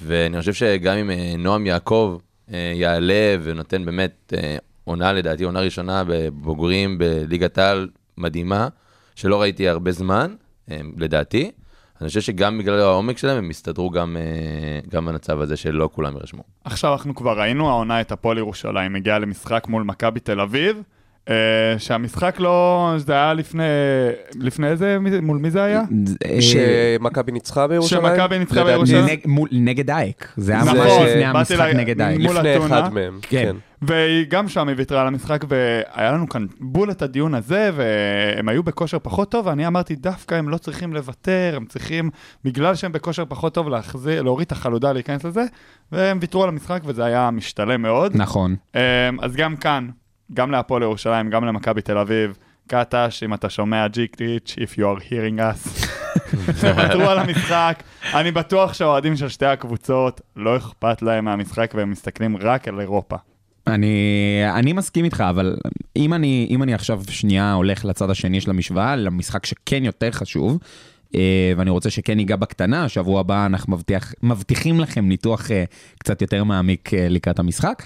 ואני חושב שגם אם אה, נועם יעקב אה, יעלה ונותן באמת אה, עונה, לדעתי עונה ראשונה בבוגרים בליגת העל מדהימה, שלא ראיתי הרבה זמן, אה, לדעתי. אני חושב שגם בגלל העומק שלהם הם יסתדרו גם, אה, גם במצב הזה שלא כולם יירשמו. עכשיו אנחנו כבר ראינו העונה את הפועל ירושלים, מגיעה למשחק מול מכבי תל אביב, אה, שהמשחק לא, זה היה לפני, לפני איזה, מול מי זה היה? אה, שמכבי ניצחה בירושלים? שמכבי ניצחה בירושלים? נג- מול- נגד אייק, זה היה נכון, ממש לפני המשחק נגד אייק. מול לפני אתונה. אחד מהם, כן. כן. והיא גם שם היא ויתרה על המשחק, והיה לנו כאן בול את הדיון הזה, והם היו בכושר פחות טוב, ואני אמרתי, דווקא הם לא צריכים לוותר, הם צריכים, בגלל שהם בכושר פחות טוב, להחזיר, להוריד את החלודה, להיכנס לזה, והם ויתרו על המשחק, וזה היה משתלם מאוד. נכון. אמ, אז גם כאן, גם להפועל ירושלים, גם למכבי תל אביב, קטש, אם אתה שומע ג'יק-טיץ', if you are hearing us, תוותרו על המשחק. אני בטוח שהאוהדים של שתי הקבוצות, לא אכפת להם מהמשחק והם מסתכלים רק על אירופה. אני, אני מסכים איתך, אבל אם אני, אם אני עכשיו שנייה הולך לצד השני של המשוואה, למשחק שכן יותר חשוב, אה, ואני רוצה שכן ניגע בקטנה, שבוע הבא אנחנו מבטיח, מבטיחים לכם ניתוח אה, קצת יותר מעמיק אה, לקראת המשחק.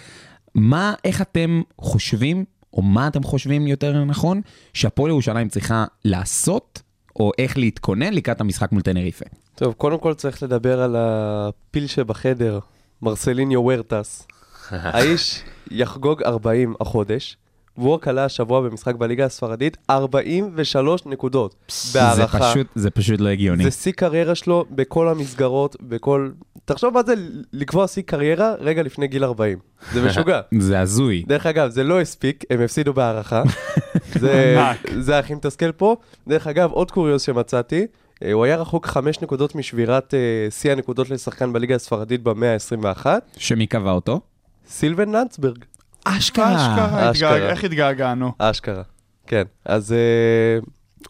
מה, איך אתם חושבים, או מה אתם חושבים יותר נכון, שהפועל ירושלים צריכה לעשות, או איך להתכונן לקראת המשחק מול טנריפה? טוב, קודם כל צריך לדבר על הפיל שבחדר, מרסליניו ורטס. האיש יחגוג 40 החודש, והוא רק עלה השבוע במשחק בליגה הספרדית 43 נקודות. בהערכה. זה פשוט, זה פשוט לא הגיוני. זה שיא קריירה שלו בכל המסגרות, בכל... תחשוב מה זה לקבוע שיא קריירה רגע לפני גיל 40. זה משוגע. זה הזוי. דרך אגב, זה לא הספיק, הם הפסידו בהערכה. זה. זה הכי מתסכל פה. דרך אגב, עוד קוריוז שמצאתי, אה, הוא היה רחוק חמש נקודות משבירת אה, שיא הנקודות לשחקן בליגה הספרדית במאה ה-21, שמי קבע אותו? סילבן לנצברג. אשכרה. אשכרה, אשכרה. איך התגעגענו? אשכרה. כן, אז אה,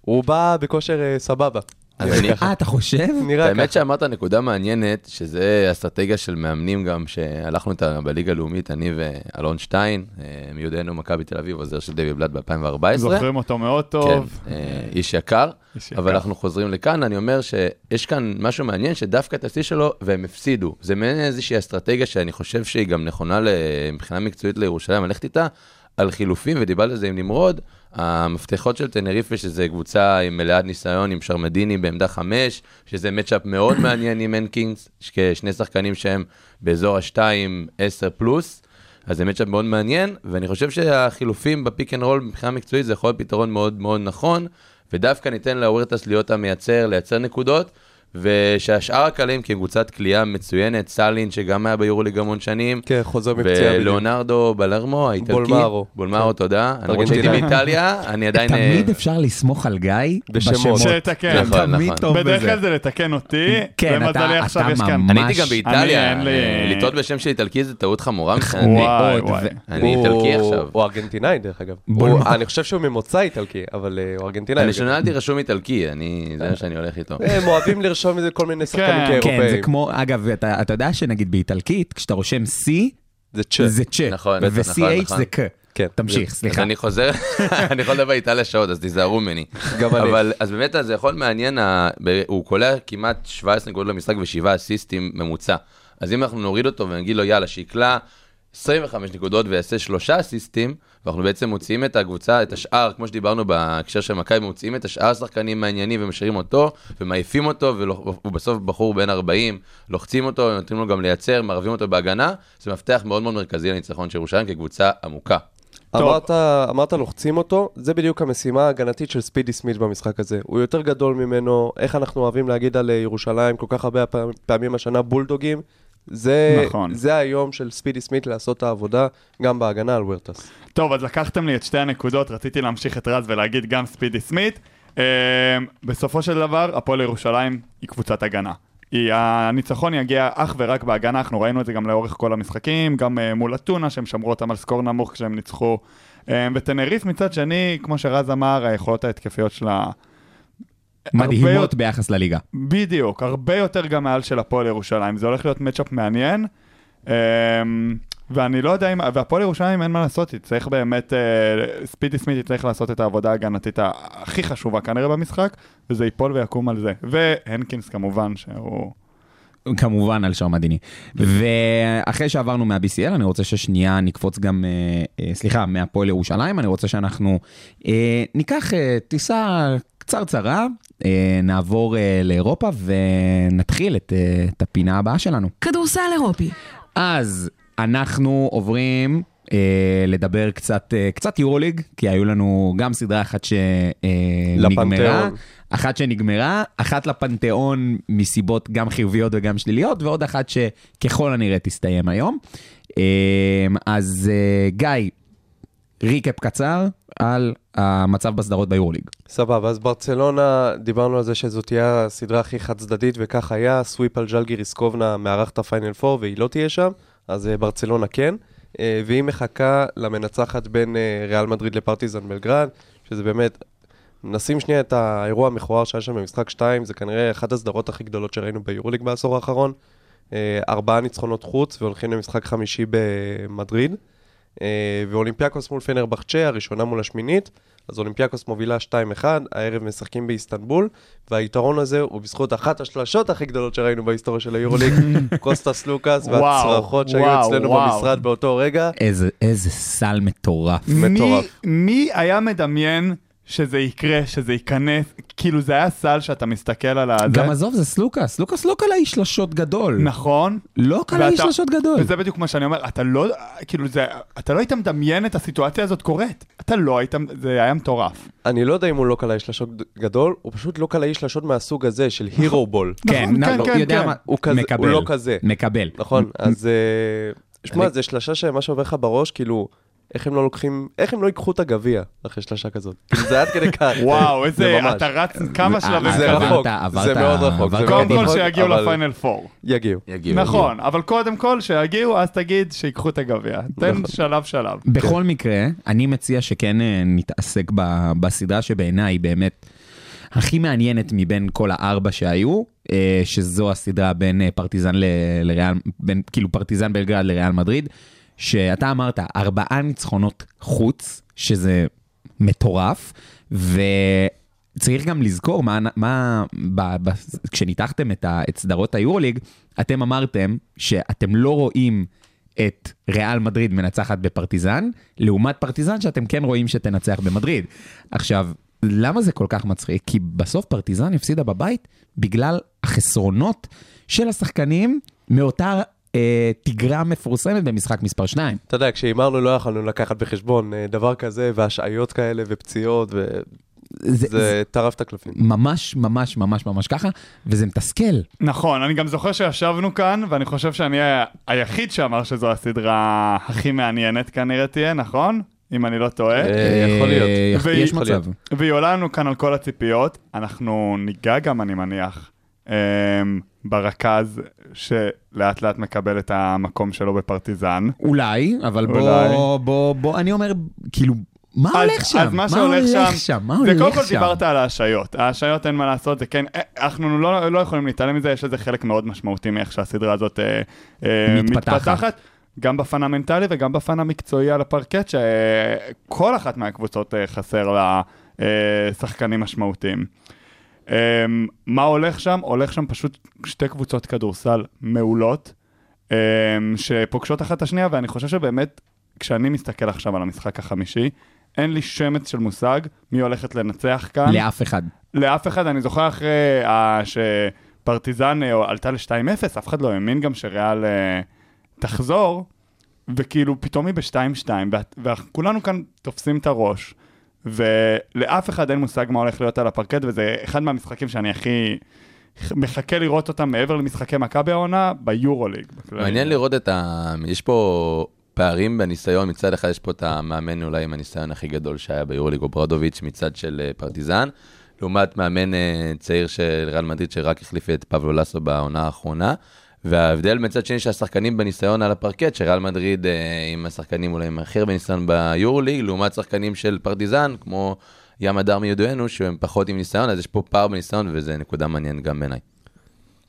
הוא בא בכושר אה, סבבה. אז אני- אה, אתה חושב? נראה האמת ככה. שאמרת נקודה מעניינת, שזה אסטרטגיה של מאמנים גם, שהלכנו איתה בליגה הלאומית, אני ואלון שטיין, אה, מיודענו מכבי תל אביב, עוזר של דבי בלאט ב-2014. זוכרים אותו מאוד כן, טוב. אה, איש יקר, אבל. אנחנו חוזרים לכאן, אני אומר שיש כאן משהו מעניין, שדווקא את השיא שלו, והם הפסידו. זה מעין איזושהי אסטרטגיה שאני חושב שהיא גם נכונה מבחינה מקצועית לירושלים, ללכת איתה, על חילופים, ודיברתי על זה עם נמרוד, המפתחות של טנריפה, שזה קבוצה עם מלאת ניסיון, עם שרמדיני בעמדה חמש, שזה מצ'אפ מאוד מעניין עם הנקינגס, שני שחקנים שהם באזור השתיים, עשר פלוס. אז זה מצ'אפ מאוד מעניין, ואני חושב שהחילופים בפיק אנד רול מבחינה מקצועית זה יכול להיות פתרון מאוד מאוד נכון, ודווקא ניתן לאוורטס להיות המייצר, לייצר נקודות, ושהשאר הקלים כקבוצת כליאה מצוינת, סאלין שגם היה ביורוליג המון שנים, כן, חוזר מפציעה. בדיוק. ולאונרדו בלרמו האיטלקי, בולמרו. בולמרו, תודה, למרות שהייתי ארגנטינאי. באיטליה, אני עדיין... אה, תמיד אפשר לסמוך על גיא בשמות. שתקן. נכון, תמיד נכון. טוב בזה. בדרך כלל זה לתקן אותי, כן, אתה- למזלי עכשיו אתה יש כאן... ממש- אני הייתי גם באיטליה, אה, לטעות בשם של איטלקי זה טעות חמורה מבחינתי. וואי, וואי. אני איטלקי עכשיו. הוא ארגנטינאי, דרך אגב. אני חושב שהוא ממוצא איטלקי, אבל אה, הוא ארגנטינאי. אני שנולדתי רשום איטלקי, אני, זה מה שאני הולך איתו. הם אוהבים לרשום איזה כל מיני שחקנים כן, כן, זה כאירופאים. כמו, אגב, אתה, אתה יודע שנגיד באיטלקית, כשאתה רושם C, זה צ'ה. זה צ', נכון, נכון, ו-CH נכון. זה ק. כן. תמשיך, סליחה. אני חוזר, אני יכול לדבר איטליה שעות, אז תיזהרו ממני. גם אני. אבל, אז באמת, זה יכול מעניין, הוא קולע כמעט 17 נקודות למשחק ושבעה אסיסטים ממוצע. אז אם אנחנו נוריד אותו ונגיד לו, יאללה, שיקלע 25 נקודות ויעשה שלושה אסיסטים, ואנחנו בעצם מוציאים את הקבוצה, את השאר, כמו שדיברנו בהקשר של מכבי, מוציאים את השאר השחקנים מעניינים ומשאירים אותו, ומעיפים אותו, והוא בסוף בחור בן 40, לוחצים אותו, נותנים לו גם לייצר, מערבים אותו בהגנה, זה מפתח מאוד מאוד מרכזי לניצחון של ירושלים כקבוצה עמוקה. אמרת, אמרת לוחצים אותו, זה בדיוק המשימה ההגנתית של ספידי סמית במשחק הזה. הוא יותר גדול ממנו, איך אנחנו אוהבים להגיד על אה, ירושלים כל כך הרבה פעמים השנה בולדוגים. זה, נכון. זה היום של ספידי סמית לעשות את העבודה גם בהגנה על ורטס. טוב, אז לקחתם לי את שתי הנקודות, רציתי להמשיך את רז ולהגיד גם ספידי סמית. אה, בסופו של דבר, הפועל ירושלים היא קבוצת הגנה. היא, הניצחון יגיע אך ורק בהגנה, אנחנו ראינו את זה גם לאורך כל המשחקים, גם אה, מול אתונה, שהם שמרו אותם על סקור נמוך כשהם ניצחו. אה, וטנריף מצד שני, כמו שרז אמר, היכולות ההתקפיות שלה... הרבה מדהימות יותר- ביחס לליגה. בדיוק, הרבה יותר גם מעל של הפועל ירושלים. זה הולך להיות מצ'אפ מעניין. אמ, ואני לא יודע אם, והפועל ירושלים אין מה לעשות, צריך באמת, אה, ספידי סמית יצטרך לעשות את העבודה ההגנתית הכי חשובה כנראה במשחק, וזה ייפול ויקום על זה. והנקינס כמובן, שהוא... כמובן על שרמדיני. ואחרי שעברנו מה-BCL, אני רוצה ששנייה נקפוץ גם, אה, אה, סליחה, מהפועל ירושלים, אני רוצה שאנחנו ניקח טיסה קצרצרה, אה, נעבור אה, לאירופה ונתחיל את, אה, את הפינה הבאה שלנו. כדורסל אירופי. אז אנחנו עוברים אה, לדבר קצת, אה, קצת יורוליג, כי היו לנו גם סדרה אחת שנגמרה, לפנתיאון. אחת שנגמרה, אחת לפנתיאון מסיבות גם חיוביות וגם שליליות, ועוד אחת שככל הנראה תסתיים היום. אה, אז אה, גיא, recap קצר על המצב בסדרות ביורוליג. סבבה, אז ברצלונה, דיברנו על זה שזאת תהיה הסדרה הכי חד צדדית, וכך היה, sweep על ז'לגיריס קובנה מארחת ה final 4 והיא לא תהיה שם, אז אה, ברצלונה כן, אה, והיא מחכה למנצחת בין אה, ריאל מדריד לפרטיזן בלגרד, שזה באמת, נשים שנייה את האירוע המכוער שהיה שם במשחק 2, זה כנראה אחת הסדרות הכי גדולות שראינו ביורוליג בעשור האחרון, ארבעה ניצחונות חוץ והולכים למשחק חמישי במדריד. אה, ואולימפיאקוס מול פנרבחצ'ה, הראשונה מול השמינית. אז אולימפיאקוס מובילה 2-1, הערב משחקים באיסטנבול, והיתרון הזה הוא בזכות אחת השלשות הכי גדולות שראינו בהיסטוריה של היורוליג, קוסטס סלוקאס והצרחות שהיו וואו, אצלנו וואו. במשרד באותו רגע. איזה, איזה סל מטורף. מטורף. מי, מי היה מדמיין שזה יקרה, שזה ייכנס? כאילו זה היה סל שאתה מסתכל על הזה. גם עזוב, זה סלוקאס. סלוקאס לא קלעי שלשות גדול. נכון. לא קלעי ואתה- שלשות גדול. וזה בדיוק מה שאני אומר, אתה לא, כאילו זה, אתה לא היית מדמיין את הסיטואציה הזאת קורית. אתה לא היית, זה היה מטורף. אני לא יודע אם הוא לא קלעי שלשות גדול, הוא פשוט לא קלעי שלשות מהסוג הזה של הירו בול. כן, נכון, נ- כן, לא, כן, יודע כן. מה, הוא כזה- הוא. לא כזה. מקבל. נכון, אז... אה, שמע, אני- זה שלשה שמה שעובר לך בראש, כאילו, איך הם לא לוקחים, איך הם לא ייקחו את הגביע אחרי שלשה כזאת? כאילו, זה עד כדי כך. וואו, זה איזה. אתה רץ כמה שלבים אה, זה קדימה. רחוק, זה מאוד רחוק, זה קודם כל שיגיעו לפיינל פור. יגיעו. יגיעו. נכון, אבל קודם כל שיגיעו, אז תגיד שיקחו את הגביע. תן נכון. שלב שלב. בכל מקרה, אני מציע שכן אה, נתעסק בסדרה שבעיניי היא באמת הכי מעניינת מבין כל הארבע שהיו, אה, שזו הסדרה בין פרטיזן ל- לריאל, בין כאילו פרטיזן בלגרד לריאל מדריד, שאתה אמרת, ארבעה ניצחונות חוץ, שזה מטורף, וצריך גם לזכור מה, מה ב, ב, כשניתחתם את, ה, את סדרות היורוליג, אתם אמרתם שאתם לא רואים את ריאל מדריד מנצחת בפרטיזן, לעומת פרטיזן שאתם כן רואים שתנצח במדריד. עכשיו, למה זה כל כך מצחיק? כי בסוף פרטיזן הפסידה בבית בגלל החסרונות של השחקנים מאותה תגרה מפורסמת במשחק מספר 2. אתה יודע, כשהימרנו לא יכולנו לקחת בחשבון אה, דבר כזה, והשעיות כאלה, ופציעות, זה, וזה טרף את הקלפים. ממש ממש ממש ממש ככה, וזה מתסכל. נכון, אני גם זוכר שישבנו כאן, ואני חושב שאני ה- היחיד שאמר שזו הסדרה הכי מעניינת כנראה תהיה, נכון? אם אני לא טועה. אה, יכול להיות. אה, יש מצב. והיא עולה לנו כאן על כל הציפיות. אנחנו ניגע גם, אני מניח, ברכז שלאט לאט מקבל את המקום שלו בפרטיזן. אולי, אבל בוא, אולי. בוא, בוא, אני אומר, כאילו, מה אז- הולך שם? אז מה שהולך שם, שם? מה זה קודם כל? דיברת על ההשעיות. ההשעיות אין מה לעשות, זה כן, אה, אנחנו לא, לא יכולים להתעלם מזה, יש לזה חלק מאוד משמעותי מאיך שהסדרה הזאת אה, אה, מתפתחת. מתפתחת. גם בפן המנטלי וגם בפן המקצועי על הפרקט, שכל אחת מהקבוצות חסר לה שחקנים משמעותיים. אה, מה הולך שם? הולך שם פשוט שתי קבוצות כדורסל מעולות, אה, שפוגשות אחת את השנייה, ואני חושב שבאמת, כשאני מסתכל עכשיו על המשחק החמישי, אין לי שמץ של מושג מי הולכת לנצח כאן. לאף אחד. לאף אחד, אני זוכר אחרי uh, שפרטיזן uh, עלתה ל-2-0, אף אחד לא האמין גם שריאל uh, תחזור, וכאילו פתאום היא ב-2-2, וכולנו כאן תופסים את הראש, ולאף אחד אין מושג מה הולך להיות על הפרקט, וזה אחד מהמשחקים שאני הכי מחכה לראות אותם מעבר למשחקי מכבי העונה, ביורוליג. מעניין לראות את ה... יש פה פערים בניסיון, מצד אחד יש פה את המאמן אולי עם הניסיון הכי גדול שהיה ביורוליג, אוברדוביץ', מצד של אה, פרטיזן, לעומת מאמן אה, צעיר של ריאל מדריד שרק החליף את פבלו לסו בעונה האחרונה. וההבדל מצד שני שהשחקנים בניסיון על הפרקט, שריאל מדריד אה, עם השחקנים אולי עם הכי הרבה ניסיון ביורוליג, לעומת שחקנים של פרטיזן, כמו ים הדר מיודענו, שהם פחות עם ניסיון, אז יש פה פער בניסיון, וזה נקודה מעניינת גם בעיניי.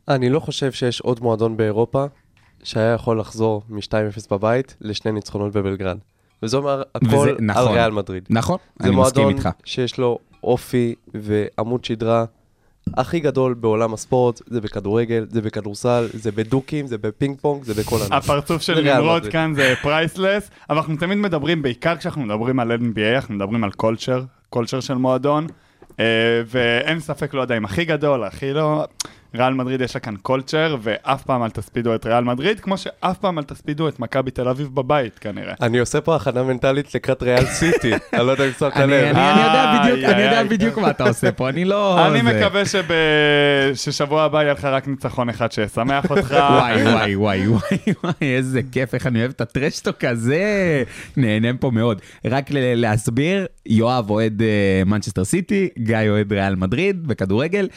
אני לא חושב שיש עוד מועדון באירופה שהיה יכול לחזור מ-2-0 בבית לשני ניצחונות בבלגרד. וזה אומר הכל וזה- על נכון. ריאל מדריד. נכון, זה אני מסכים מועדון איתך. שיש לו אופי ועמוד שדרה הכי גדול בעולם הספורט, זה בכדורגל, זה בכדורסל, זה בדוקים, זה בפינג פונג, זה בכל ענף. הפרצוף של נמרוד. כאן זה priceless, אבל אנחנו תמיד מדברים, בעיקר כשאנחנו מדברים על NBA, אנחנו מדברים על culture, culture של מועדון, אה, ואין ספק, לא יודע אם הכי גדול, הכי לא, ריאל מדריד יש לה כאן culture, ואף פעם אל תספידו את ריאל מדריד, כמו שאף פעם אל תספידו את מכבי תל אביב בבית כנראה. אני עושה פה הכנה מנטלית לקראת ריאל סיטי, אני לא יודע אם שמת אני לב. אני- יודע בדיוק, מה אתה עושה פה, אני לא... אני מקווה שב... ששבוע הבא יהיה לך רק ניצחון אחד שישמח אותך. וואי וואי וואי וואי איזה כיף, איך אני אוהב את ה trash talk הזה, נהנה פה מאוד. רק להסביר, יואב אוהד אה, מנצ'סטר סיטי, גיא אוהד ריאל מדריד בכדורגל,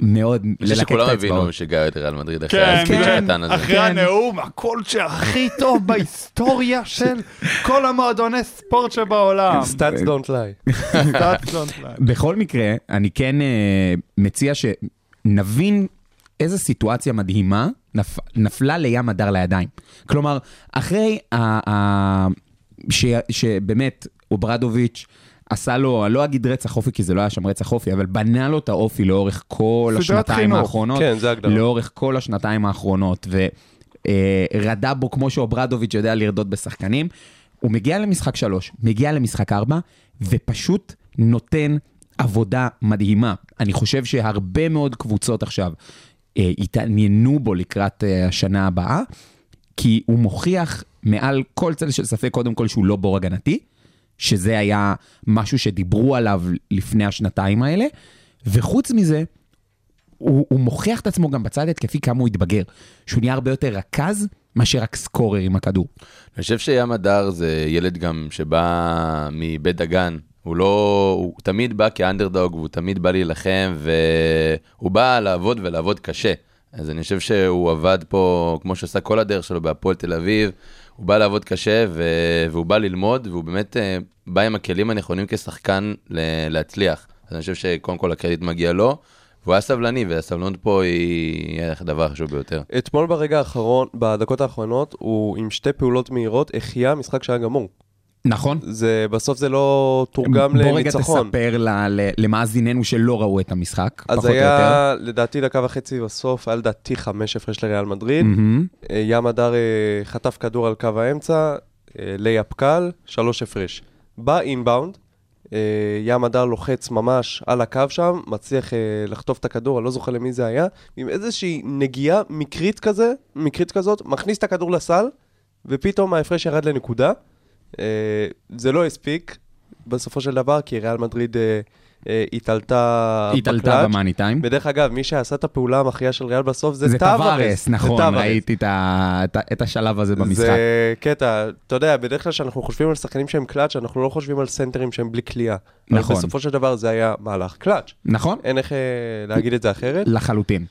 מאוד אני חושב ללקק את שכולם האצבעות. הבינו שגיא את ריאל מדריד אחרי כן, ה speech כן. הקטן הזה. אחרי כן. הנאום, ה culture הכי טוב בהיסטוריה של כל המועדוני ספורט שבעולם. Stats don't lie. Stats don't lie. בכל מקרה, אני כן אה, מציע שנבין איזה סיטואציה מדהימה נפ, נפלה לים מדר לידיים. כלומר, אחרי שבאמת, אוברדוביץ' עשה לו, אני לא אגיד רצח אופי, כי זה לא היה שם רצח אופי, אבל בנה לו את האופי לאורך כל השנתיים חינוך. האחרונות. כן, זה ההגדרה. לאורך כל השנתיים האחרונות, ורדה בו כמו שאוברדוביץ' יודע לרדות בשחקנים. הוא מגיע למשחק שלוש, מגיע למשחק ארבע, ופשוט נותן עבודה מדהימה. אני חושב שהרבה מאוד קבוצות עכשיו אה, התעניינו בו לקראת אה, השנה הבאה, כי הוא מוכיח מעל כל צל של ספק, קודם כל שהוא לא בור הגנתי, שזה היה משהו שדיברו עליו לפני השנתיים האלה, וחוץ מזה, הוא, הוא מוכיח את עצמו גם בצד התקפי כמה הוא התבגר, שהוא נהיה הרבה יותר רכז מאשר רק סקורר עם הכדור. אני חושב ים הדר זה ילד גם שבא מבית דגן. הוא לא, הוא תמיד בא כאנדרדוג, והוא תמיד בא להילחם, והוא בא לעבוד ולעבוד קשה. אז אני חושב שהוא עבד פה, כמו שעשה כל הדרך שלו בהפועל תל אביב, הוא בא לעבוד קשה, ו... והוא בא ללמוד, והוא באמת אה, בא עם הכלים הנכונים כשחקן ל- להצליח. אז אני חושב שקודם כל הקרדיט מגיע לו, והוא היה סבלני, והסבלנות פה היא הדבר החשוב ביותר. אתמול ברגע האחרון, בדקות האחרונות, הוא עם שתי פעולות מהירות החיה משחק שהיה גמור. נכון? זה, בסוף זה לא תורגם בוא רגע לניצחון. תספר ל- למאזיננו שלא ראו את המשחק, אז פחות או יותר. היה, לדעתי, דקה וחצי בסוף, היה לדעתי חמש הפרש לריאל מדריד. אה, ים מדר אה, חטף כדור על קו האמצע, אה, layup קל, שלוש הפרש. בא inbound, ים מדר לוחץ ממש על הקו שם, מצליח לחטוף את הכדור, אני לא זוכר למי זה היה, עם איזושהי נגיעה מקרית כזה, מקרית כזאת, מכניס את הכדור לסל, ופתאום ההפרש ירד לנקודה. אה, זה לא הספיק, בסופו של דבר, כי ריאל מדריד אה, אה, התעלתה התעלתה ב clutch. ב money time. ודרך אגב, מי שעשה את הפעולה המכריעה של ריאל בסוף זה זה טווארס. נכון, זה טווארס. ראיתי את השלב הזה במשחק. זה קטע, אתה יודע, בדרך כלל כשאנחנו חושבים על שחקנים שהם קלאץ', אנחנו לא חושבים על סנטרים שהם בלי קליעה. נכון. בסופו של דבר זה היה מהלך קלאץ'. נכון? אין איך להגיד את זה אחרת. לחלוטין.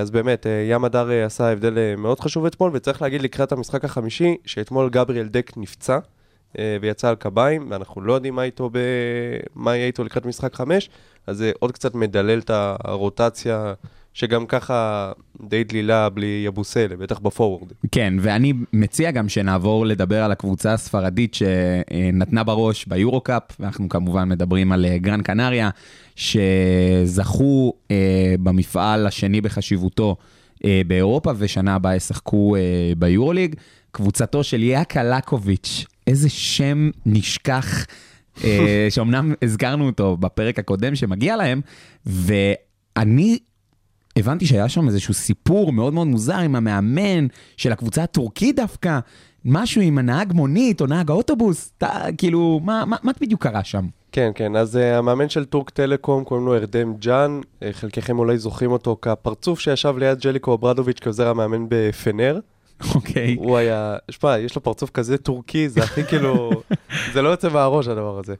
אז באמת, ים הדר עשה הבדל מאוד חשוב אתמול, וצריך להגיד לקראת המשחק החמישי, שאתמול גבריאל דק נפצע. אה, ויצא על קביים, ואנחנו לא יודעים מה, איתו ב... מה יהיה איתו לקראת משחק חמש, אז זה עוד קצת מדלל את הרוטציה, שגם ככה די דלילה בלי יבוסלה, בטח בפורוורד. כן, ואני מציע גם שנעבור לדבר על הקבוצה הספרדית שנתנה בראש ביורו-קאפ, ואנחנו כמובן מדברים על אה, גרן קנריה, שזכו אה, במפעל השני בחשיבותו באירופה, ושנה הבאה ישחקו ביורוליג. קבוצתו של יאקה לקוביץ', איזה שם נשכח, אה, שאומנם הזכרנו אותו בפרק הקודם שמגיע להם, ואני הבנתי שהיה שם איזשהו סיפור מאוד מאוד מוזר עם המאמן של הקבוצה הטורקית דווקא, משהו עם הנהג מונית או נהג האוטובוס, אתה, כאילו, מה, מה, מה בדיוק קרה שם? כן, כן, אז אה, המאמן של טורק טלקום, קוראים לו ארדם ג'אן, אה, חלקכם אולי זוכרים אותו כפרצוף שישב ליד ז'ליקו אוברדוביץ' כעוזר המאמן בפנר. אוקיי. הוא היה, שמע, יש לו פרצוף כזה טורקי, זה הכי כאילו, זה לא יוצא מהראש הדבר הזה.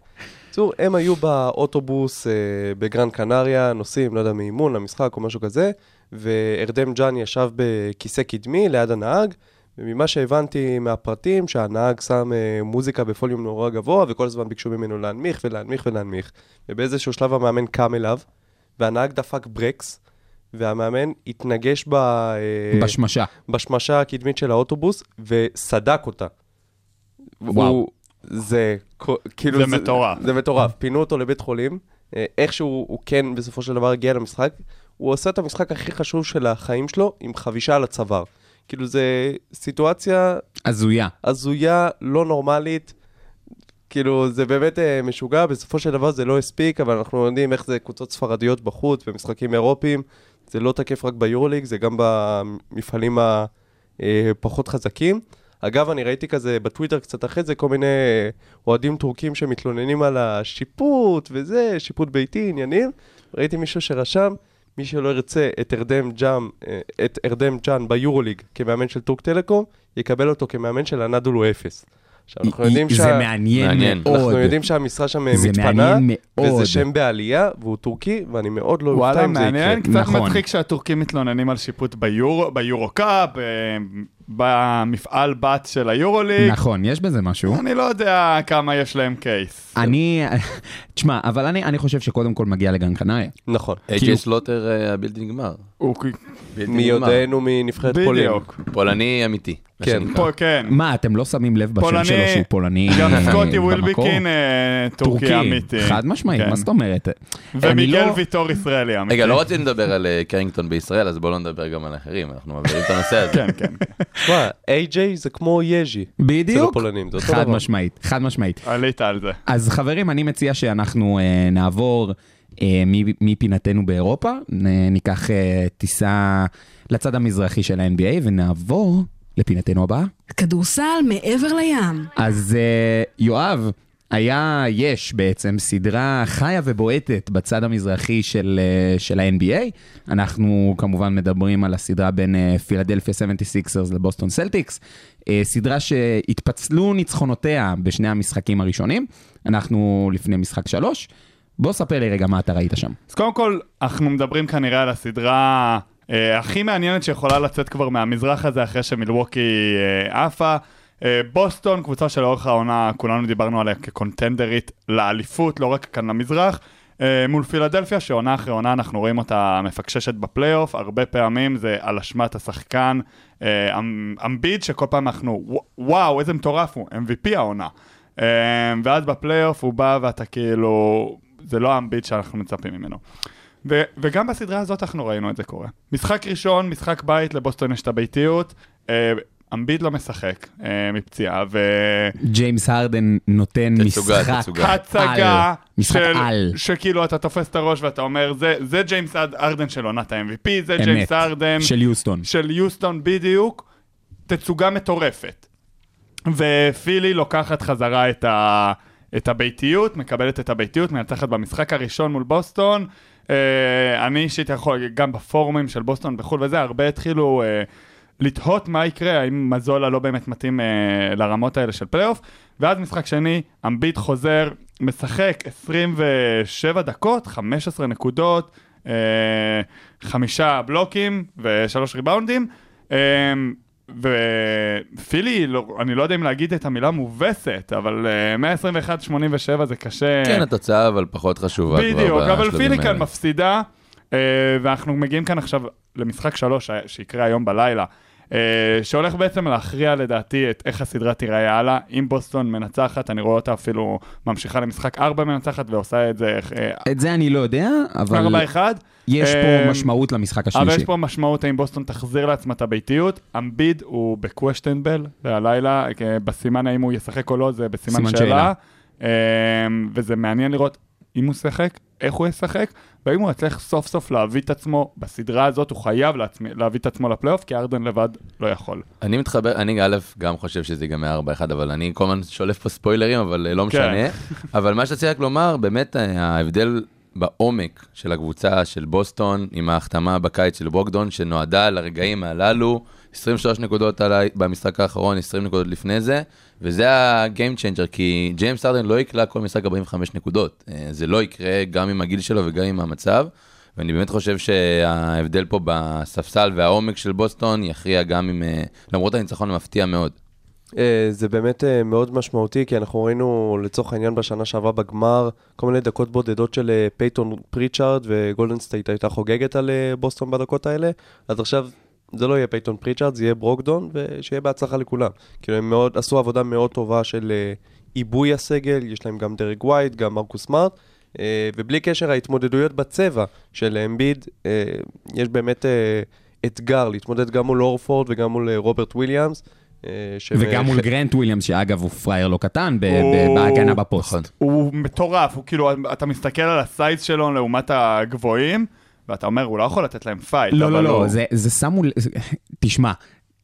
בקיצור, הם היו באוטובוס אה, בגרן קנריה, נוסעים, לא יודע, מאימון למשחק או משהו כזה, וארדם ג'אן ישב בכיסא קדמי ליד הנהג, וממה שהבנתי מהפרטים, שהנהג שם אה, מוזיקה בפוליום נורא גבוה, וכל הזמן ביקשו ממנו להנמיך ולהנמיך ולהנמיך. ובאיזשהו שלב המאמן קם אליו, והנהג דפק ברקס, והמאמן התנגש ב... אה, בשמשה. בשמשה הקדמית של האוטובוס וסדק אותה. וואו. הוא, זה כאילו... זה מטורף. זה מטורף. פינו אותו לבית חולים, אה, איכשהו הוא כן בסופו של דבר הגיע למשחק, הוא עושה את המשחק הכי חשוב של החיים שלו עם חבישה על הצוואר. כאילו זה סיטואציה הזויה. הזויה, לא נורמלית. כאילו, זה באמת אה, משוגע, בסופו של דבר זה לא הספיק, אבל אנחנו יודעים איך זה קבוצות ספרדיות בחוץ ומשחקים אירופיים. זה לא תקף רק ביורוליג, זה גם במפעלים הפחות חזקים. אגב, אני ראיתי כזה בטוויטר קצת אחרי זה, כל מיני אוהדים טורקים שמתלוננים על השיפוט וזה, שיפוט ביתי, עניינים. ראיתי מישהו שרשם, מי שלא ירצה את ארדם אה, את ארדם ג'אן ביורוליג כמאמן של טורק טלקום, יקבל אותו כמאמן של אנדולו אפס. עכשיו, אנחנו יודעים זה שה... מעניין מעניין. מאוד. אנחנו יודעים שהמשרה שם אה, זה מתפנה. וזה שם בעלייה, והוא טורקי, ואני מאוד לא אופתע וואלה, אם זה יקרה. מעניין, קצת נכון. מצחיק שהטורקים מתלוננים על שיפוט ביורו- ביורו-קאפ, אה, במפעל בת של היורוליג. נכון, יש בזה משהו. אני לא יודע כמה יש להם case. אני, תשמע, אבל אני, אני חושב שקודם כל מגיע לגן קנריה. נכון. אייג'י כאילו- סלוטר אה, הבלתי נגמר. הוא בלתי מי נגמר. יודענו מנבחרת פולין. בדיוק. פולני אמיתי. כן. פה, כן. מה, אתם לא שמים לב בשם שלו שהוא פולני גם סקוטי? ווילביקין אה, טורקי אמיתי. חד משמעית, כן. מה זאת אומרת? ומיגל לא- ויטור ישראלי אמיתי. רגע, לא רציתי לדבר על אה, קרינגטון בישראל, אז בואו לא נדבר גם על אחרים, אנחנו מעבירים את הנושא הזה. כן, כן. תשמע, AJ זה כמו יז'י. אצל בדיוק, הפולנים, זה אותו חד. משמעית, חד משמעית. עלית על זה. אז חברים, אני מציע שאנחנו אה, נעבור מפינתנו באירופה, ניקח אה, טיסה לצד המזרחי של ה-NBA ונעבור לפינתנו הבאה. כדורסל מעבר לים. אז אה, יואב, היה, יש בעצם סדרה חיה ובועטת בצד המזרחי של, אה, של ה-NBA. אנחנו כמובן מדברים על הסדרה בין אה, פילדלפיה 76ers לבוסטון סלטיקס. אה, סדרה שהתפצלו ניצחונותיה בשני המשחקים הראשונים. אנחנו לפני משחק שלוש. בוא ספר לי רגע מה אתה ראית שם. אז קודם כל, אנחנו מדברים כנראה על הסדרה אה, הכי מעניינת שיכולה לצאת כבר מהמזרח הזה אחרי שמילווקי אה, עפה. אה, בוסטון, קבוצה שלאורך העונה כולנו דיברנו עליה כקונטנדרית לאליפות, לא רק כאן למזרח. אה, מול פילדלפיה, שעונה אחרי עונה אנחנו רואים אותה מפקששת בפלייאוף, הרבה פעמים זה על אשמת השחקן אה, אמ- אמביד, שכל פעם אנחנו, "וו- וואו, איזה מטורף הוא, MVP העונה. אה, ואז בפלייאוף הוא בא ואתה כאילו, זה לא האמביד שאנחנו מצפים ממנו. ו- וגם בסדרה הזאת אנחנו ראינו את זה קורה. משחק ראשון, משחק בית, לבוסטון יש את הביתיות, אה, אמביד לא משחק אה, מפציעה, ו... ג'יימס הרדן נותן תצוגה, משחק תצוגה. הצגה על. משחק של, על. שכאילו אתה תופס את הראש ואתה אומר, זה, זה ג'יימס הרדן של עונת ה-MVP, זה ג'יימס אמת. ארדן של יוסטון. של יוסטון בדיוק, תצוגה מטורפת. ופילי לוקחת חזרה את, ה, את הביתיות, מקבלת את הביתיות, מנצחת במשחק הראשון מול בוסטון. אה, אני אישית יכול, גם בפורומים של בוסטון בחו"ל וזה, הרבה התחילו אה, לתהות מה יקרה, האם מאזולה לא באמת מתאים אה, לרמות האלה של פלייאוף. ואז משחק שני, אמביד חוזר, משחק 27 דקות, 15 נקודות, חמישה בלוקים ושלוש ריבאונדים. אה, ופילי, לא, אני לא יודע אם להגיד את המילה מובסת, אבל אה, 121-87 זה קשה. כן, התוצאה אבל פחות חשובה כבר בדיוק, אבל פילי כאן. מפסידה, אה, ואנחנו מגיעים כאן עכשיו למשחק שלוש ש- שיקרה היום בלילה, אה, שהולך בעצם להכריע לדעתי את איך הסדרה תיראה הלאה. אם בוסטון מנצחת, אני רואה אותה אפילו ממשיכה למשחק ארבע מנצחת ועושה את זה אה, את זה אני לא יודע, אבל ארבע אחד. יש פה משמעות למשחק אבל השלישי. יש פה משמעות האם בוסטון תחזיר לעצמה את הביתיות. אמביד הוא בקוושטנבל הלילה, אה, בסימן האם הוא ישחק או לא, זה בסימן סימן שאלה. שאלה. אה, וזה מעניין לראות אם הוא ישחק, איך הוא ישחק, והאם הוא יצליח סוף סוף להביא את עצמו, בסדרה הזאת הוא חייב לעצמי, להביא את עצמו לפלייאוף, כי ארדן לבד לא יכול. אני מתחבר, אני א', גם חושב שזה ייגמר 4-1, אבל אני כל הזמן שולף פה ספוילרים, אבל אה, לא כן. משנה. אבל מה שרציתי רק לומר, באמת אה, ההבדל בעומק של הקבוצה של בוסטון, עם ההחתמה בקיץ של בוגדון, שנועדה לרגעים הללו, 23 נקודות עליי במשחק האחרון, 20 נקודות לפני זה, וזה ה-game changer, כי ג'יימס ארדן לא יקלע כל משחק 45 נקודות. אה, זה לא יקרה גם עם הגיל שלו וגם עם המצב. ואני באמת חושב שההבדל פה בספסל והעומק של בוסטון יכריע גם עם, אה, למרות הניצחון המפתיע מאוד. אה, זה באמת אה, מאוד משמעותי, כי אנחנו ראינו לצורך העניין בשנה שעברה בגמר כל מיני דקות בודדות של אה, פייתון פריצ'ארד וגולדן סטייט הייתה חוגגת על בוסטון בדקות האלה, אז עכשיו זה לא יהיה פייתון פריצ'ארד, זה יהיה ברוקדון, ושיהיה בהצלחה לכולם. כאילו הם מאוד, עשו עבודה מאוד טובה של עיבוי הסגל, יש להם גם דריק ווייט, גם מרקוס סמארט, ובלי קשר ההתמודדויות בצבע של אמביד, יש באמת אתגר להתמודד גם מול הורפורד וגם מול רוברט וויליאמס. אה, שהם, וגם אה, מול גרנט וויליאמס, שאגב הוא פראייר לא קטן בהגנה בפוסט. נכון. הוא מטורף, הוא כאילו, אתה מסתכל על ה size שלו לעומת הגבוהים, ואתה אומר, הוא לא יכול לתת להם fight. לא, לא, לא, זה, שמו... תשמע,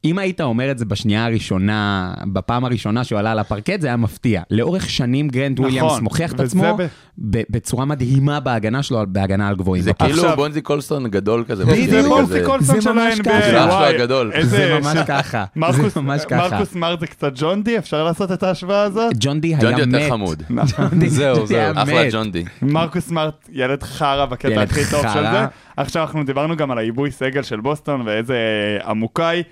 אם היית אומר את זה בשנייה הראשונה, בפעם הראשונה שהוא עלה על הפרקט, זה היה מפתיע. לאורך שנים גרנט נכון, וויליאמס מוכיח את עצמו ב- ב- בצורה מדהימה בהגנה שלו, בהגנה על גבוהים. זה. כאילו עכשיו- בונזי קולסון גדול כזה. זה בדיוק, בונסי כזה. קולסון זה של ממש ה-NBA, ככה. זה אח שלו וואי, הגדול. איזה- זה ממש ככה. מרקוס- זה ממש ככה. מרקוס סמארט זה קצת ג'ון די, אפשר לעשות את ההשוואה הזאת? ג'ון די היה ג'ון מת. די יותר חמוד. זהו, זהו. אחלה מת. ג'ון די. מרקוס סמארט, ילד חרא בקטע הכי טוב של. זה. עכשיו אנחנו דיברנו גם על העיבוי סגל של בוסטון ואיזה עמוקאי.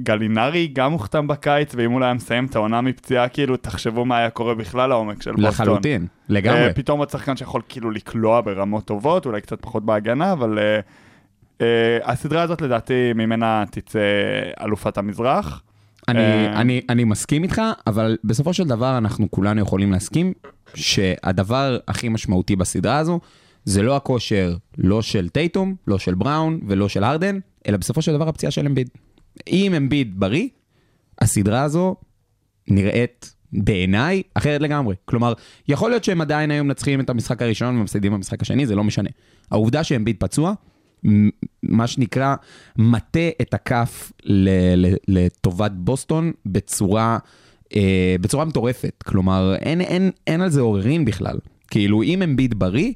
גלינרי גם הוחתם בקיץ, ואם הוא לא היה מסיים את העונה מפציעה, כאילו, תחשבו מה היה קורה בכלל לעומק של בוסטון. לחלוטין, לגמרי. אה, פתאום עוד שחקן שיכול כאילו לקלוע ברמות טובות, אולי קצת פחות בהגנה, אבל אה, אה, הסדרה הזאת לדעתי ממנה תצא אלופת המזרח. אני, אה, אני, אני מסכים איתך, אבל בסופו של דבר אנחנו כולנו יכולים להסכים שהדבר הכי משמעותי בסדרה הזו זה לא הכושר לא של טייטום, לא של בראון ולא של ארדן, אלא בסופו של דבר הפציעה של אמביד. אם אמביד בריא, הסדרה הזו נראית בעיניי אחרת לגמרי. כלומר, יכול להיות שהם עדיין היו מנצחים את המשחק הראשון ומפסידים במשחק השני, זה לא משנה. העובדה שאמביד פצוע, מה שנקרא, מטה את הכף לטובת בוסטון בצורה, אה, בצורה מטורפת. כלומר, אין, אין, אין על זה עוררין בכלל. כאילו, אם אמביד בריא,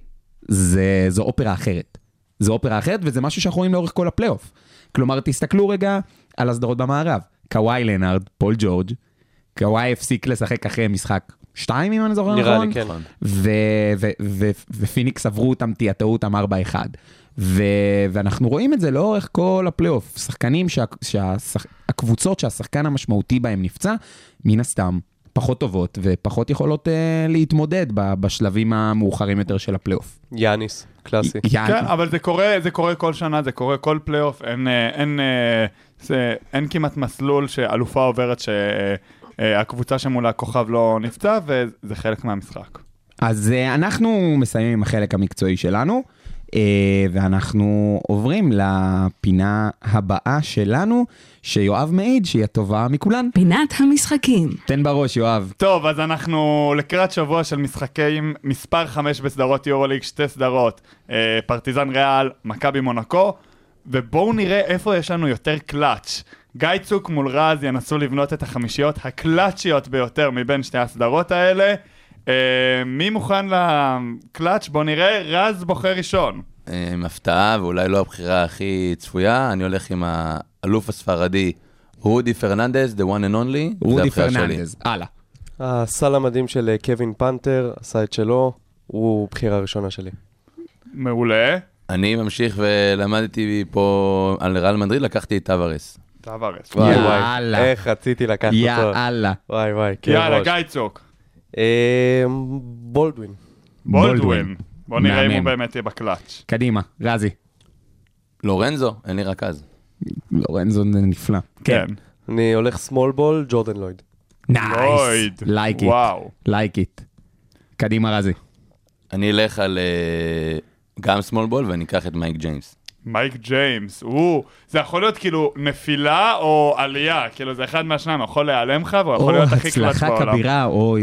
זה, זו אופרה אחרת. זו אופרה אחרת, וזה משהו שאנחנו רואים לאורך כל הפלייאוף. כלומר, תסתכלו רגע על הסדרות במערב. קוואי לנארד, פול ג'ורג', קוואי הפסיק לשחק אחרי משחק שתיים, אם אני זוכר נכון. נראה לי כן. ו- ו- ו- ופיניקס עברו אותם, טאטאו אותם 4-1. ו- ואנחנו רואים את זה לאורך כל הפלייאוף. שחקנים, שה- שהשח- הקבוצות שהשחקן המשמעותי בהם נפצע, מן הסתם פחות טובות ופחות יכולות uh, להתמודד ב- בשלבים המאוחרים יותר של הפלייאוף. יאניס, קלאסי. כן, אבל זה קורה, זה קורה כל שנה, זה קורה כל פלייאוף, אין, אה, אין, אה, זה, אין כמעט מסלול שאלופה עוברת שהקבוצה שמולה הכוכב לא נפצע, וזה חלק מהמשחק. אז אנחנו מסיימים עם החלק המקצועי שלנו, ואנחנו עוברים לפינה הבאה שלנו, שיואב מעיד שהיא הטובה מכולן. פינת המשחקים. תן בראש, יואב. טוב, אז אנחנו לקראת שבוע של משחקים מספר 5 בסדרות יורוליג, שתי סדרות, אה, פרטיזן ריאל, מכבי מונקו, ובואו נראה איפה יש לנו יותר קלאץ'. גיא צוק מול רז ינסו לבנות את החמישיות ה clutchיות ביותר מבין שתי הסדרות האלה. אה, מי מוכן לקלאץ'? בואו נראה, רז בוחר ראשון. אה, עם הפתעה, ואולי לא הבחירה הכי צפויה, אני הולך עם האלוף הספרדי, רודי פרננדס, the one and only. זה רודי הבחירה שלי. פרננדז. הלאה. הסל המדהים של אה, קווין פאנטר עשה את שלו, הוא בחירה ראשונה שלי. מעולה. אני ממשיך ולמדתי פה על ריאל מדריד, לקחתי את טווארס. טווארס. וואי יאללה. וואי, איך רציתי לקחת אותו. יאללה. וואי וואי, יאללה. גיא צוק. אה, בולדווין. בולדווין. בואו נראה אם הוא. באמת יהיה בקלאץ'. קדימה, רזי. לורנזו, אין לי רכז. לורנזו זה נפלא. כן. אני הולך small ball, ג'ורדן לויד. Nice. Like it. וואו. Like it. קדימה, רזי. אני אלך על אה, גם small ball ואני אקח את מייק ג'יימס. מייק ג'יימס, הוא, זה יכול להיות כאילו נפילה או עלייה, כאילו זה אחד מהשניים, יכול להיעלם לך והוא יכול או להיות הכי הצלחה בעולם. כבירה, או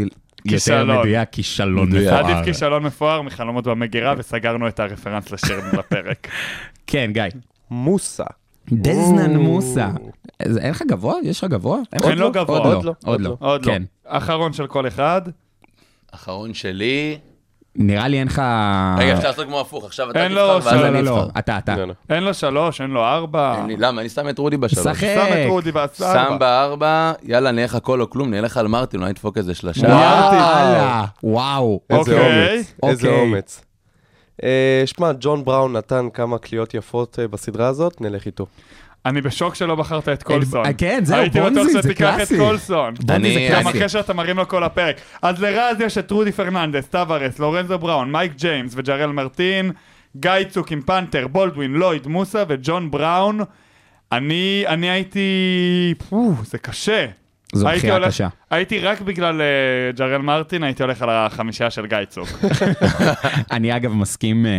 יותר כישלון. מדויק, כישלון. מפואר. עדיף כישלון מפואר מחלומות במגירה, וסגרנו את ה reference לשיר לפרק. כן, גיא. מוסה. ג'אנן מוסה. אין לך גבוה? יש לך גבוה? אין לו גבוה. עוד לא. לא. עוד לא. עוד לא. כן. אחרון של כל אחד. אחרון שלי... נראה לי אין לך... רגע, אפשר לעשות כמו הפוך, עכשיו אתה תבחר ואז אני. אבחר. אתה, אתה. אין לו שלוש, אין לו ארבע. למה? אני שם את רודי בשלוש. שחק. שם את רודי שם בארבע. בארבע, יאללה, נלך הכל או כלום, נלך על מרטין, אולי נדפוק איזה שלושה. יאללה. וואו. איזה אוקיי. אומץ. איזה אוקיי. אומץ. אה, שמע, ג'ון בראון נתן כמה קליעות יפות אה, בסדרה הזאת, נלך איתו. אני בשוק שלא בחרת את קולסון. אה, כן, זהו, הייתי בטוח בונזי, זה שתיקח את קלאסי. קולסון. אני- גם קלאסי. אחרי שאתה מרים לו כל הפרק. אז לרז יש את רודי פרננדס, טווארס, לורנזו בראון, מייק ג'יימס וג'רל מרטין, גיא צוק עם פאנטר, בולדווין, לויד, מוסה וג'ון בראון. אני, אני הייתי... פו, זה קשה. זו הייתי בחירה הולך- קשה. הייתי רק בגלל אה, ג'רל מרטין, הייתי הולך על החמישייה של גיא צוק. אני אגב מסכים, אה,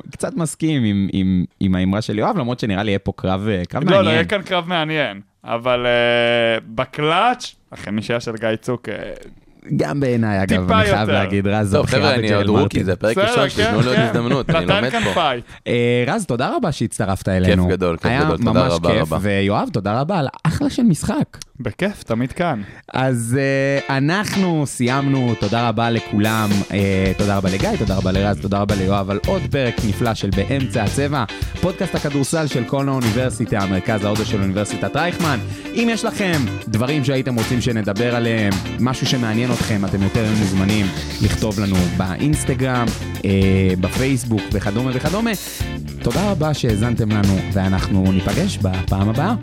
קצת מסכים עם- עם- עם האמרה של יואב, למרות שנראה לי יהיה פה קרב אה, קרב לא, לא, מעניין. יהיה כאן קרב מעניין. אבל אה, בקלאץ', החמישייה של גיא צוק, אה, גם בעיניי, אגב, אני חייב יותר. להגיד, רז, זו טוב, בחירה חבר'ה, אני בג'רל עוד רוקי, מרטין. זה פרק ראשון, שתיתנו לי עוד כן, הזדמנות, אני לומד פה. אה, רז, תודה רבה שהצטרפת אלינו. גדול, כיף גדול, תודה היה ממש רבה כיף, רבה. ויואב, תודה רבה על אחלה של משחק. בכיף, תמיד כאן. אז uh, אנחנו סיימנו, תודה רבה לכולם, uh, תודה רבה לגיא, תודה רבה לרז, תודה רבה ליואב על עוד פרק נפלא של באמצע הצבע, פודקאסט הכדורסל של כל האוניברסיטה, מרכז ההודו של אוניברסיטת רייכמן. אם יש לכם דברים שהייתם רוצים שנדבר עליהם, משהו שמעניין אתכם, אתם יותר מוזמנים לכתוב לנו באינסטגרם, uh, בפייסבוק וכדומה וכדומה. תודה רבה שהאזנתם לנו, ואנחנו ניפגש בפעם הבאה.